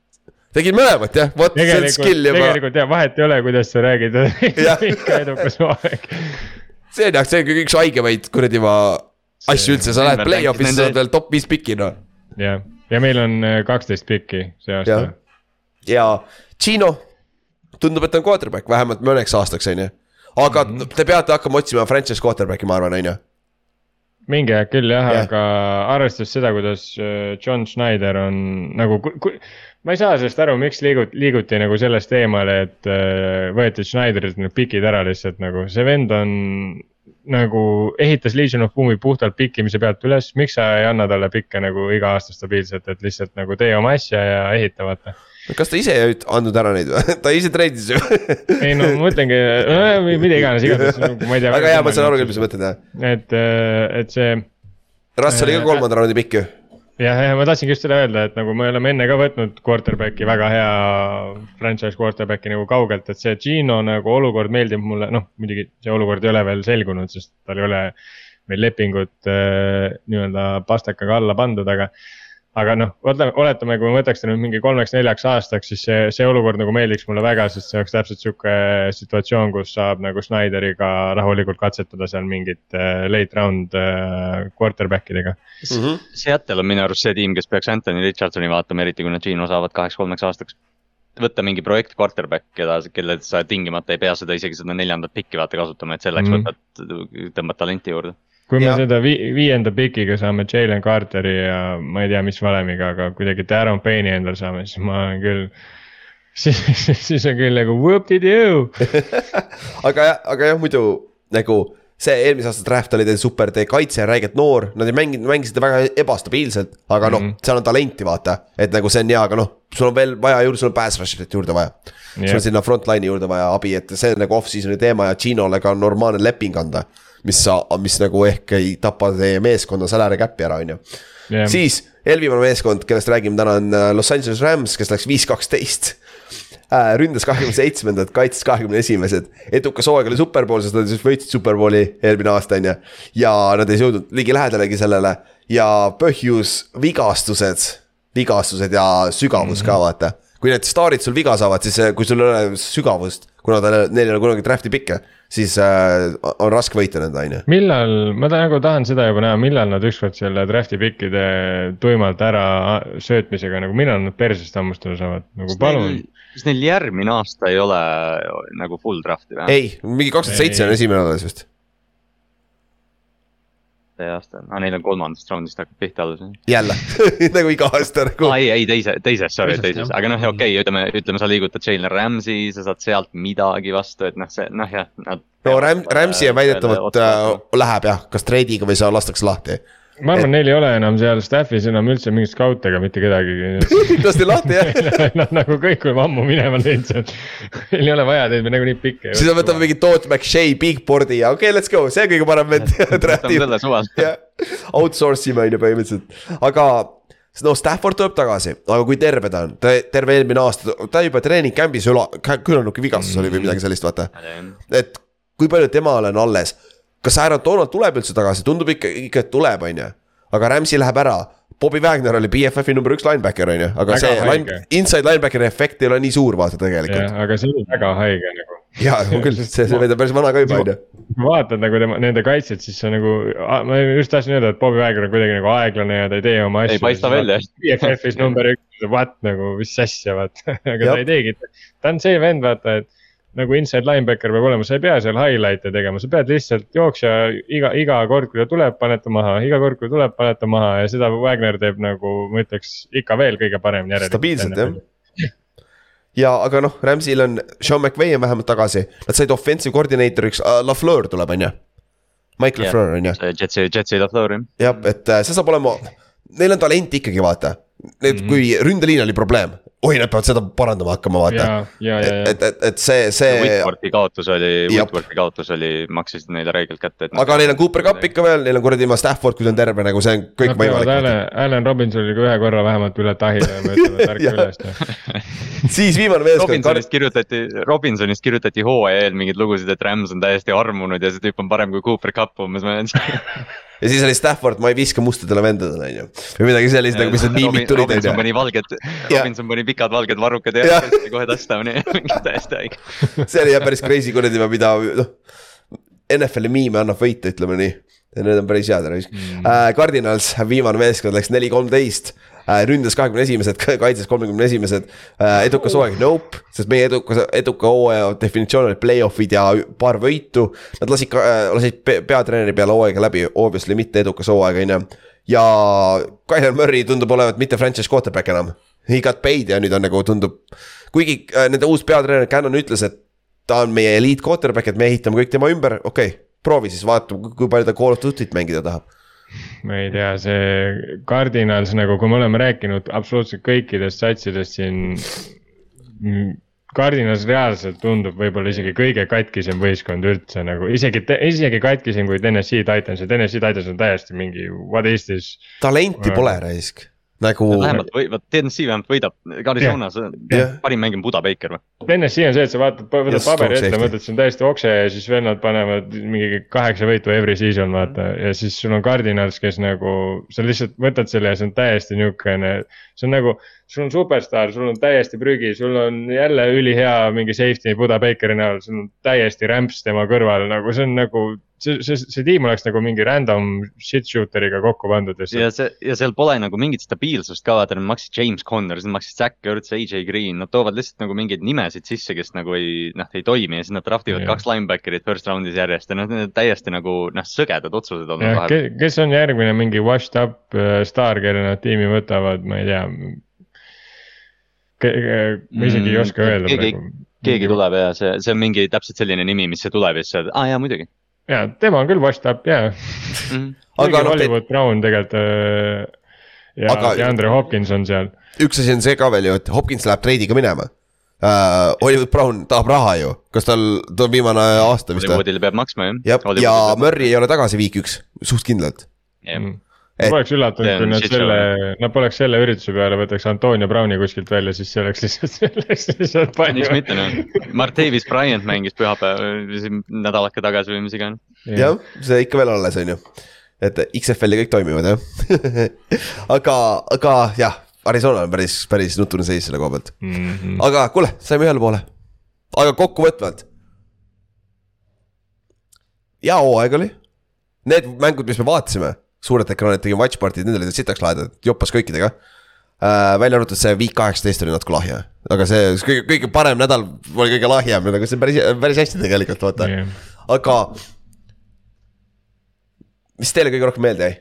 tegid mõlemat jah, vot see on skill juba. tegelikult jah, vahet ei ole, kuidas sa räägid *laughs* ikka edukas hooaeg. see on jah, see on üks haigemaid kuradi ma asju üldse, sa lähed Denver play-off'i, rääkis sa saad nende- veel top viis piki noh. jah, ja meil on äh, kaksteist pikki see aasta ja Gino tundub, et ta on quarterback vähemalt mõneks aastaks, on ju. aga mm -hmm. te peate hakkama otsima franchise quarterback'i, ma arvan, on ju. mingi aeg küll jah Jah. yeah., aga arvestades seda, kuidas äh, John Schneider on nagu, ma ei saa sellest aru, miks liigut-, liiguti nagu sellest eemale, et äh, võeti Schneiderilt need pikid ära lihtsalt nagu, see vend on nagu ehitas Legion of Boom'i puhtalt pikkimise pealt üles, miks sa ei anna talle pikke nagu iga aasta stabiilselt, et lihtsalt nagu tee oma asja ja ehita, vaata. kas ta ise ei andnud ära neid või? *laughs* ta ise treidis ju. ei no ma mõtlengi, mida iganes, igatahes nagu ma ei tea. aga jaa, ma saan aru küll, mis sa mõtled jah. et, et see Russ oli ka Äh, kolmanda raundi pikk ju. jah, jah, ma tahtsingi just seda öelda, et nagu me oleme enne ka võtnud quarterback'i väga hea franchise quarterback'i nagu kaugelt, et see Gino nagu olukord meeldib mulle, noh muidugi see olukord ei ole veel selgunud, sest tal ei ole meil lepingut äh, nii-öelda pastakaga alla pandud, aga aga noh, oletame, kui me võtaks ta nüüd mingi kolmeks-neljaks aastaks, siis see, see olukord nagu meeldiks mulle väga, sest see oleks täpselt sihuke situatsioon, kus saab nagu Snyderiga rahulikult katsetada seal mingit äh, late round äh, quarterback idega. Mhm. Seattle on minu arust see tiim, kes peaks Anthony Richardsoni vaatama, eriti kui nad Gino saavad kaheks-kolmeks aastaks. võtta mingi projekt quarterback, keda, kelle sa tingimata ei pea seda isegi seda neljandat pikki vaata kasutama, et selleks mm. võtad, tõmbad talenti juurde. Kui me Jah. seda vi viienda pikiga saame Jalen Carteri ja ma ei tea, mis valemiga, aga kuidagi Darren Payne'i endale saame, siis ma olen küll. *laughs* siis, siis on küll nagu whoop-de-doo. *laughs* aga jah, aga jah, muidu nagu see eelmise aasta draft oli teil super, teie kaitse on räigelt noor, nad ei mänginud, mängisid väga ebastabiilselt, aga noh mm. -hmm. seal on talenti, vaata. et nagu see on hea, aga noh, sul on veel vaja juurde, sul on pass rusher'it juurde vaja. sul Jah. on sinna frontline'i juurde vaja abi, et see on nagu off-season'i teema ja Ginole ka on normaalne leping anda. Mis sa, mis nagu ehk ei tapa teie meeskonna salary cap'i ära, on ju. Jah. siis eelviimane meeskond, kellest räägime täna on äh, Los Angeles Rams, kes läks viis, kaksteist. ründas kahekümne seitsmendat, kaitses kahekümne esimesed. edukas hooaeg oli superpool, sest nad siis võitsid superpooli eelmine aasta, on ju. ja nad ei jõudnud ligilähedalegi sellele ja põhjus vigastused, vigastused ja sügavus ka vaata. kui need staarid sul viga saavad, siis äh, kui sul ei ole sügavust, kuna ta, neil ei ole kunagi draft'i pikke, siis äh, on raske võita nende, on ju. millal, ma ta, nagu tahan seda juba näha, millal nad ükskord selle draft'i pikkide tuimalt ära söötmisega nagu, millal nad persest hammustada saavad, nagu palun. kas neil järgmine aasta ei ole nagu full draft'i või? ei, mingi kakskümmend seitse on esimene alles vist. See aasta, aa neil on kolmandast raundist hakkab pihta alles. jälle *laughs* nagu iga aasta nagu aa. ei, ei teise, teises, sorry, teises, aga noh, okei okay,, ütleme, ütleme, sa liigutad Jalen Ramsey, sa saad sealt midagi vastu, et noh, see noh, jah. no Ram-, Rams'i väidetavalt äh, läheb jah, kas treidiga või sa lastakse lahti. Ma arvan, neil ei ole enam seal staff'is enam üldse mingit scout'e ega mitte kedagi. *laughs* lasti lahti jah. *laughs* Nad nagu kõik oleme ammu minema teinud sealt. Neil ei ole vaja teid, me nagunii pikke. siis me võtame mingi Toot McShay, Big Boardi ja okei okay,, let's go, see on kõige parem vend. võtame selle suvalt. *laughs* outsource ime on ju põhimõtteliselt, aga no Stafford tuleb tagasi, aga kui terve ta on, ta terve eelmine aasta, ta juba treening camp'is üla-, kõlanuki vigastus oli või midagi sellist, vaata. et kui palju temal on alles, kas Aaron Donald tuleb üldse tagasi, tundub ikka, ikka, et tuleb, on ju. aga Ramsey läheb ära, Bobby Wagner oli BFF-i number üks linebacker, on ju, aga Väga see line, inside linebackeri efekt ei ole nii suur, vaata tegelikult. aga see oli väga haige nagu. ja on küll, see, see vend on päris vana ka juba, on ju. kui vaatad nagu tema, nende kaitset, siis see nagu, ma just tahtsin öelda, et Bobby Wagner on kuidagi nagu aeglane ja ta ei tee oma asju. Ei paista välja. BFF-is number üks, what nagu, mis asja, vaata, *laughs* aga Jah. ta ei teegi. ta on see vend, vaata, et nagu inside linebacker peab olema, sa ei pea seal highlight'e tegema, sa pead lihtsalt jooksja iga, iga kord, kui ta tuleb, paned ta maha, iga kord, kui tuleb, paned ta maha ja seda Wagner teeb nagu ma ütleks ikka veel kõige paremini järelikult. Stabiilselt, jah. ja aga noh, Rams'il on, Sean McVay on vähemalt tagasi, nad said offensive coordinator'iks uh,, LaFleur tuleb, on ju. Mike. LaFleur on ju, Jetsi, Jetsi LaFleur jah. jah, et äh, see saab olema, neil on talenti ikkagi, vaata. Need mm, -hmm. kui ründeliin oli probleem, oi, nad peavad seda parandama hakkama, vaata. ja, ja, ja, ja et, et, et see, see, Whitworthi kaotus oli. Whitworthi kaotus oli, maksis neile räigelt kätte. aga neil on Cooper Cup ikka veel, neil on kuradi ilma Stafford, kui ta on terve, nagu see on kõik Nad võimalik. Allan, Robinsoniga ühe korra vähemalt üle tahile ja me ütleme, et ärka *laughs* üles. *laughs* siis viimane meeskond, Robinsonist kirjutati, Robinsonist kirjutati hooaja eel mingeid lugusid, et Rams on täiesti armunud ja see tüüp on parem kui Cooper Cup umbes, ma olen. *laughs* ja siis oli Stafford, ma ei viska mustadele vendadele, on ju. või midagi sellist nagu, mis need miimid tulid, on Robinson pani valged, Robinson pani pikad valged varrukad ja tõstis kohe touchdown'i, *laughs* mingi täiesti haige. see oli jah päris crazy kuradi, mida noh. NFL-i miime annab võita, ütleme nii. Need on päris head raisk mm.. Cardinals, viimane meeskond läks neli, kolmteist. Ründas kahekümne esimesed, *laughs* kaitses kolmekümne esimesed. edukas hooaeg, nope, sest meie eduka, eduka hooaja definitsioon oli play-off'id ja paar võitu. Nad lasid, lasid pe- peatreeneri peale hooaega läbi, obviously mitte edukas hooaeg, on ju. ja Kyler Murray tundub olevat mitte franchise quarterback enam. He got paid ja nüüd on nagu tundub, kuigi äh, nende uus peatreener Cannon ütles, et ta on meie eliit quarterback, et me ehitame kõik tema ümber, okei okay,, proovi siis, vaata, kui palju ta Call of Duty't mängida tahab. Ma ei tea, see Cardinals nagu, kui me oleme rääkinud absoluutselt kõikidest satsidest siin. Cardinals reaalselt tundub võib-olla isegi kõige katkisem võistkond üldse nagu isegi, isegi katkisem kui Tennessee Titans ja Tennessee Titans on täiesti mingi what is this. talenti pole raisk, nagu. vähemalt või, vot TNC vähemalt võidab, Arizonas Jah. parim mäng on Buda Baker või? Tennessee on see, et sa vaatad, võtad Just, paberi ette, mõtled, see on täiesti okse ja siis vennad panevad mingi kaheksa võitu every season vaata ja siis sul on Cardinals, kes nagu. sa lihtsalt võtad selle ja see on täiesti niukene, see on nagu, sul on superstaar, sul on täiesti prügi, sul on jälle ülihea mingi safety Buda Bakeri näol, sul on täiesti rämps tema kõrval, nagu see on nagu. see, see, see tiim oleks nagu mingi random shit shooter'iga kokku pandud ja see, ja seal pole nagu mingit stabiilsust ka, vaata nad maksid James Conner, siis nad maksid Zack Ertz, AJ Green, nad toovad lihtsalt nagu mingeid nimesid sisse, kes nagu ei, noh, ei toimi ja siis nad draft ivad kaks linebacker'it first round'is järjest ja noh, need on täiesti nagu noh, sõgedad otsused olnud kes on järgmine mingi washed up äh, staar, kelle nad tiimi võtavad, ma ei tea. Ma isegi ei Mm, oska öelda keegi- praegu. keegi tuleb ja see, see on mingi täpselt selline nimi, mis see tuleb ja siis sa oled, aa jaa muidugi ja tema on küll washed up ja. mm. -hmm. aga noh, Hollywood Brown tegelikult äh,. ja Aga- Andre Hopkins on seal. üks asi on see ka veel ju, et Hopkins läheb treidiga minema uh,. Hollywood Brown tahab raha ju, kas tal, ta on viimane aasta vist? Hollywoodile peab maksma jah. jah, ja Murry ei ole tagasi week üks, suht kindlalt. Ma poleks üllatunud kui nad selle, nad poleks selle ürituse peale võtaks Antonio Browni kuskilt välja, siis see oleks lihtsalt, *laughs* see oleks lihtsalt palju miks. mitte noh, Martavis Bryant mängis pühapäeval, nädalake tagasi või mis iganes. jah, see ikka veel alles, on ju. et XFL-i kõik toimivad jah *laughs* aga, aga jah, Arizona on päris, päris nutune seis selle koha pealt. mm. -hmm. aga kuule, saime ühele poole. aga kokkuvõtvalt. hea hooaeg oli. Need mängud, mis me vaatasime, suured ekraanid, tegime watch party'd, need olid sitaks lahedad, jopas kõikidega äh,. välja arvatud see week kaheksateist oli natuke lahja, aga see kõige, kõige parem nädal oli kõige lahjem, aga see on päris, päris hästi tegelikult vaata Yeah. aga. mis teile kõige rohkem meelde jäi?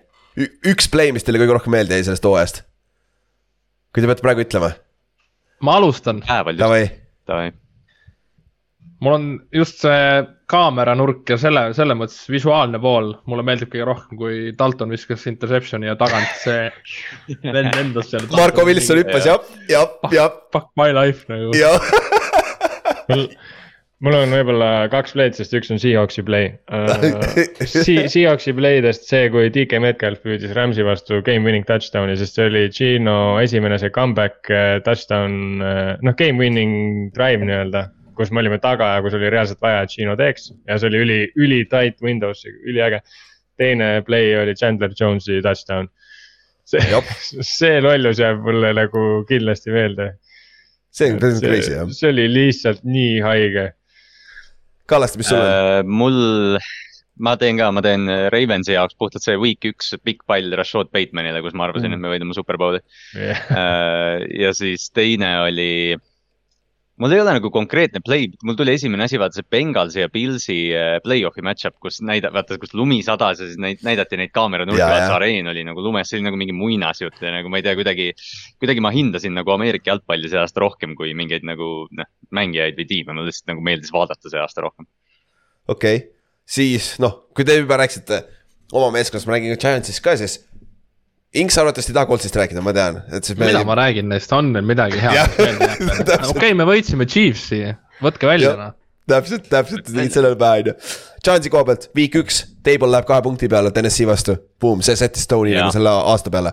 üks play, mis teile kõige rohkem meelde jäi sellest hooajast? kui te peate praegu ütlema, ma alustan, davai. mul on just see kaameranurk ja selle, selle mõttes visuaalne pool mulle meeldib kõige rohkem, kui Dalton viskas interception'i ja tagant see vend lendas seal. Marko Wilson hüppas jah, jah, jah, Fuck my life nagu. mul on võib-olla kaks play'd, sest üks on Seahawksi play *laughs* uh,. Seahawksi play'dest see, kui DK Metcalf püüdis Rams'i vastu game winning touchdown'i, sest see oli Gino esimene see comeback äh, touchdown, noh game winning drive nii-öelda. Kus me olime taga ja kus oli reaalselt vaja, et Gino teeks ja see oli üli, üli tight windows, üliäge. teine play oli Chandler Jones'i touchdown. see *laughs* see lollus jääb mulle nagu kindlasti meelde. see on, crazy jah. see oli lihtsalt nii haige Kallaste, mis sul on? Äh, mul, ma teen ka, ma teen Ravensi jaoks puhtalt see week üks pikk pall Rashad Batemanile, kus ma arvasin, et me võidame superbowli. yeah.. ja siis teine oli, mul ei ole nagu konkreetne play, mul tuli esimene asi, vaata see Bengalsi ja Pilsi äh, play-off'i match-up, kus näida-, vaata, kus lumi sadas ja siis neid näidati neid kaameranurki, Jaa, vaata jah. see areen oli nagu lumes, see oli nagu mingi muinasjutt ja nagu ma ei tea, kuidagi. kuidagi ma hindasin nagu Ameerika jalgpalli see aasta rohkem kui mingeid nagu noh, mängijaid või tiime, mulle lihtsalt nagu meeldis vaadata see aasta rohkem. okei okay., siis noh, kui te juba rääkisite oma meeskonnast, ma räägin ka Giantsist ka siis. Inks arvatavasti ei taha Coltsist rääkida, ma tean, et siis mida ma räägin neist, on neil midagi head? *laughs* *laughs* okei, me võitsime Chiefsi, võtke välja noh. täpselt, täpselt, tegid sellele pähe on ju. Giantsi koha pealt, week üks, table läheb kahe punkti peale TNS-i vastu, boom, see sättis Stone'i nagu selle aasta peale.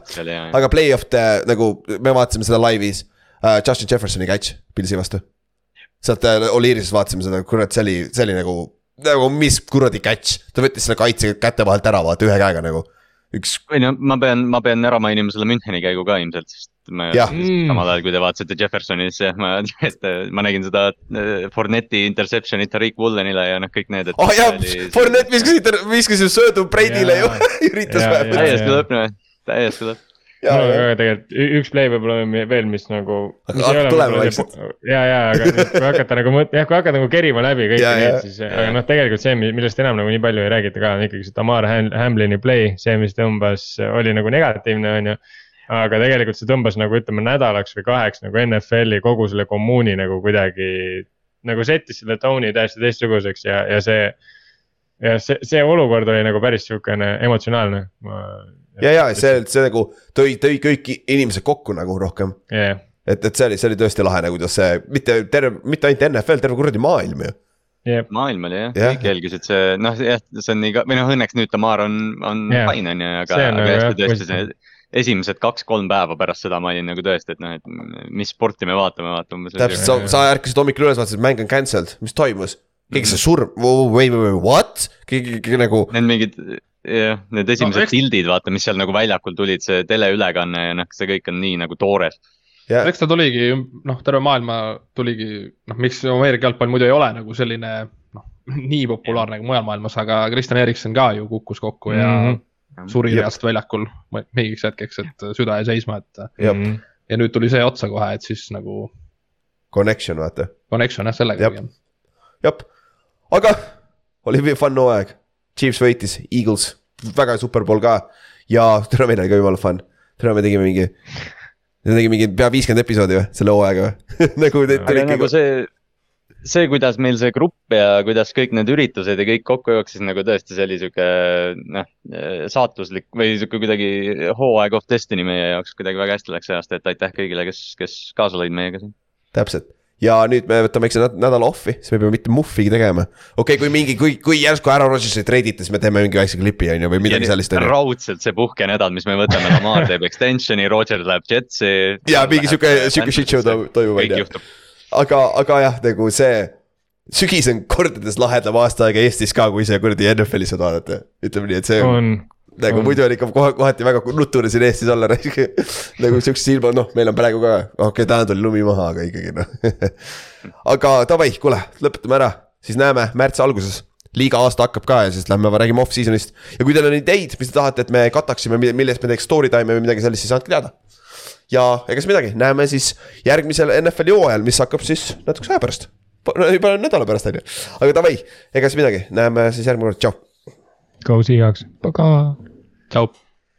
aga play-off nagu me vaatasime seda laivis uh,, Justin Jeffersoni catch Pilsi vastu. sealt uh, Oliirisest vaatasime seda, kurat, see oli, see oli nagu, nagu mis kuradi catch, ta võttis selle kaitse käte vahelt ära, vaata ühe käega nagu. üks, või no ma pean, ma pean ära mainima selle Müncheni käigu ka ilmselt, sest ma Jah. samal ajal, kui te vaatasite Jeffersoni, siis jah, ma, *laughs* et ma nägin seda äh, Forneti interception'it Tariq Woolenile ja noh, kõik need. oh jah, Fournette viskas, viskas ju söödu Brady'le ju *laughs* Jaa., üritas vähemalt. täiesti lõpp, täiesti lõpp. ja, no aga tegelikult üks play võib-olla mi- veel, mis nagu. Ja, ja, aga nüüd, *laughs* kui hakata nagu mõt-, jah, kui hakata nagu kerima läbi kõiki neid, siis, aga noh, tegelikult see, millest enam nagu nii palju ei räägita ka, on ikkagi see Tamar Ham- Hamlini play, see, mis tõmbas, oli nagu negatiivne, on ju aga tegelikult see tõmbas nagu ütleme nädalaks või kaheks nagu NFL-i kogu selle kommuuni nagu kuidagi nagu settis selle tone'i täiesti teistsuguseks ja, ja see. ja see, see olukord oli nagu päris sihukene emotsionaalne. ja, ja see, see nagu tõi, tõi kõik inimesed kokku nagu rohkem. jah, et, et see oli, see oli tõesti lahe nagu, kuidas see mitte terve, mitte ainult NFL, terve kuradi maailm ju. jah, maailm oli jah ja., kõik jälgisid see, noh jah, see on nii ka, või noh, õnneks nüüd Tamar on, on Jah. fine on ju, aga, aga nagu jah, tõesti see esimesed kaks-kolm päeva pärast seda ma olin nagu tõesti, et noh, et mis sporti me vaatame, vaata umbes. täpselt, sa, sa ärkasid hommikul üles, vaatasid, mäng on cancelled, mis toimus? Keegi sai surm, või, või, või what? keegi, keegi nagu, Need mingid, jah, need esimesed eks- no, pildid, vaata, mis seal nagu väljakul tulid, see teleülekanne ja noh, see kõik on nii nagu toores. jah, eks ta tuligi, noh, terve maailma tuligi, noh, miks Ameerika jalgpall muidu ei ole nagu selline, noh, nii populaarne kui mujal maailmas, aga Kristjan Erikson ka ju kukkus kokku ja mm. -hmm. suri Jep. reast väljakul mingiks hetkeks, et süda jäi seisma, et jah, Mhm. ja nüüd tuli see otsa kohe, et siis nagu connection vaata, connection jah, sellega jah. Aga oli fun hooaeg, Chiefs võitis, Eagles, väga hea superpool ka ja tere, meil oli ka jumala fun, tere, me tegime mingi. me tegime mingi pea viiskümmend episoodi või, selle hooaega või *laughs* nagu te aga nagu tulite. see, see, kuidas meil see grupp ja kuidas kõik need üritused ja kõik kokku jooksis nagu tõesti, see oli sihuke noh, saatuslik või sihuke kuidagi hooaeg of destiny meie jaoks kuidagi väga hästi läks see aasta, et aitäh kõigile, kes, kes kaasa lõid meiega siin. täpselt ja nüüd me võtame väikse näd- nädala off'i, siis me peame mitte muhvigi tegema. okei okay,, kui mingi, kui, kui järsku ära Rodgersit treidite, siis me teeme mingi väikse klipi on ju või midagi sellist ju. raudselt see puhkenädal, mis me võtame, Lamar teeb extension'i, Roger läheb Jetsi. *laughs* ja mingi sihuke, sihuke shit show toimub, on ju. aga, aga jah, nagu see. sügis on kordades lahedam aasta aega Eestis ka, kui see kuradi NFL-is saad vaadata, ütleme nii, et see on, nagu muidu on ikka kohe kohati väga nutune siin Eestis olla. *laughs* nagu siukse ilma, noh, meil on praegu ka, okei okay,, täna tuli lumi maha, aga ikkagi noh. *laughs* aga davai, kuule, lõpetame ära, siis näeme märtsi alguses liiga aasta hakkab ka ja siis lähme räägime off-season'ist ja kui teil on ideid, mis te tahate, et me kataksime, millest me teeks story time'i või midagi sellist, siis andke teada. ja ega siis midagi, näeme siis järgmisel NFL-i hooajal, mis hakkab siis natukese aja pärast. juba nädala pärast on ju, aga davai, ega siis midagi, näeme siis järgmine kord, tšau. go Seahawks, pagaa. tšau.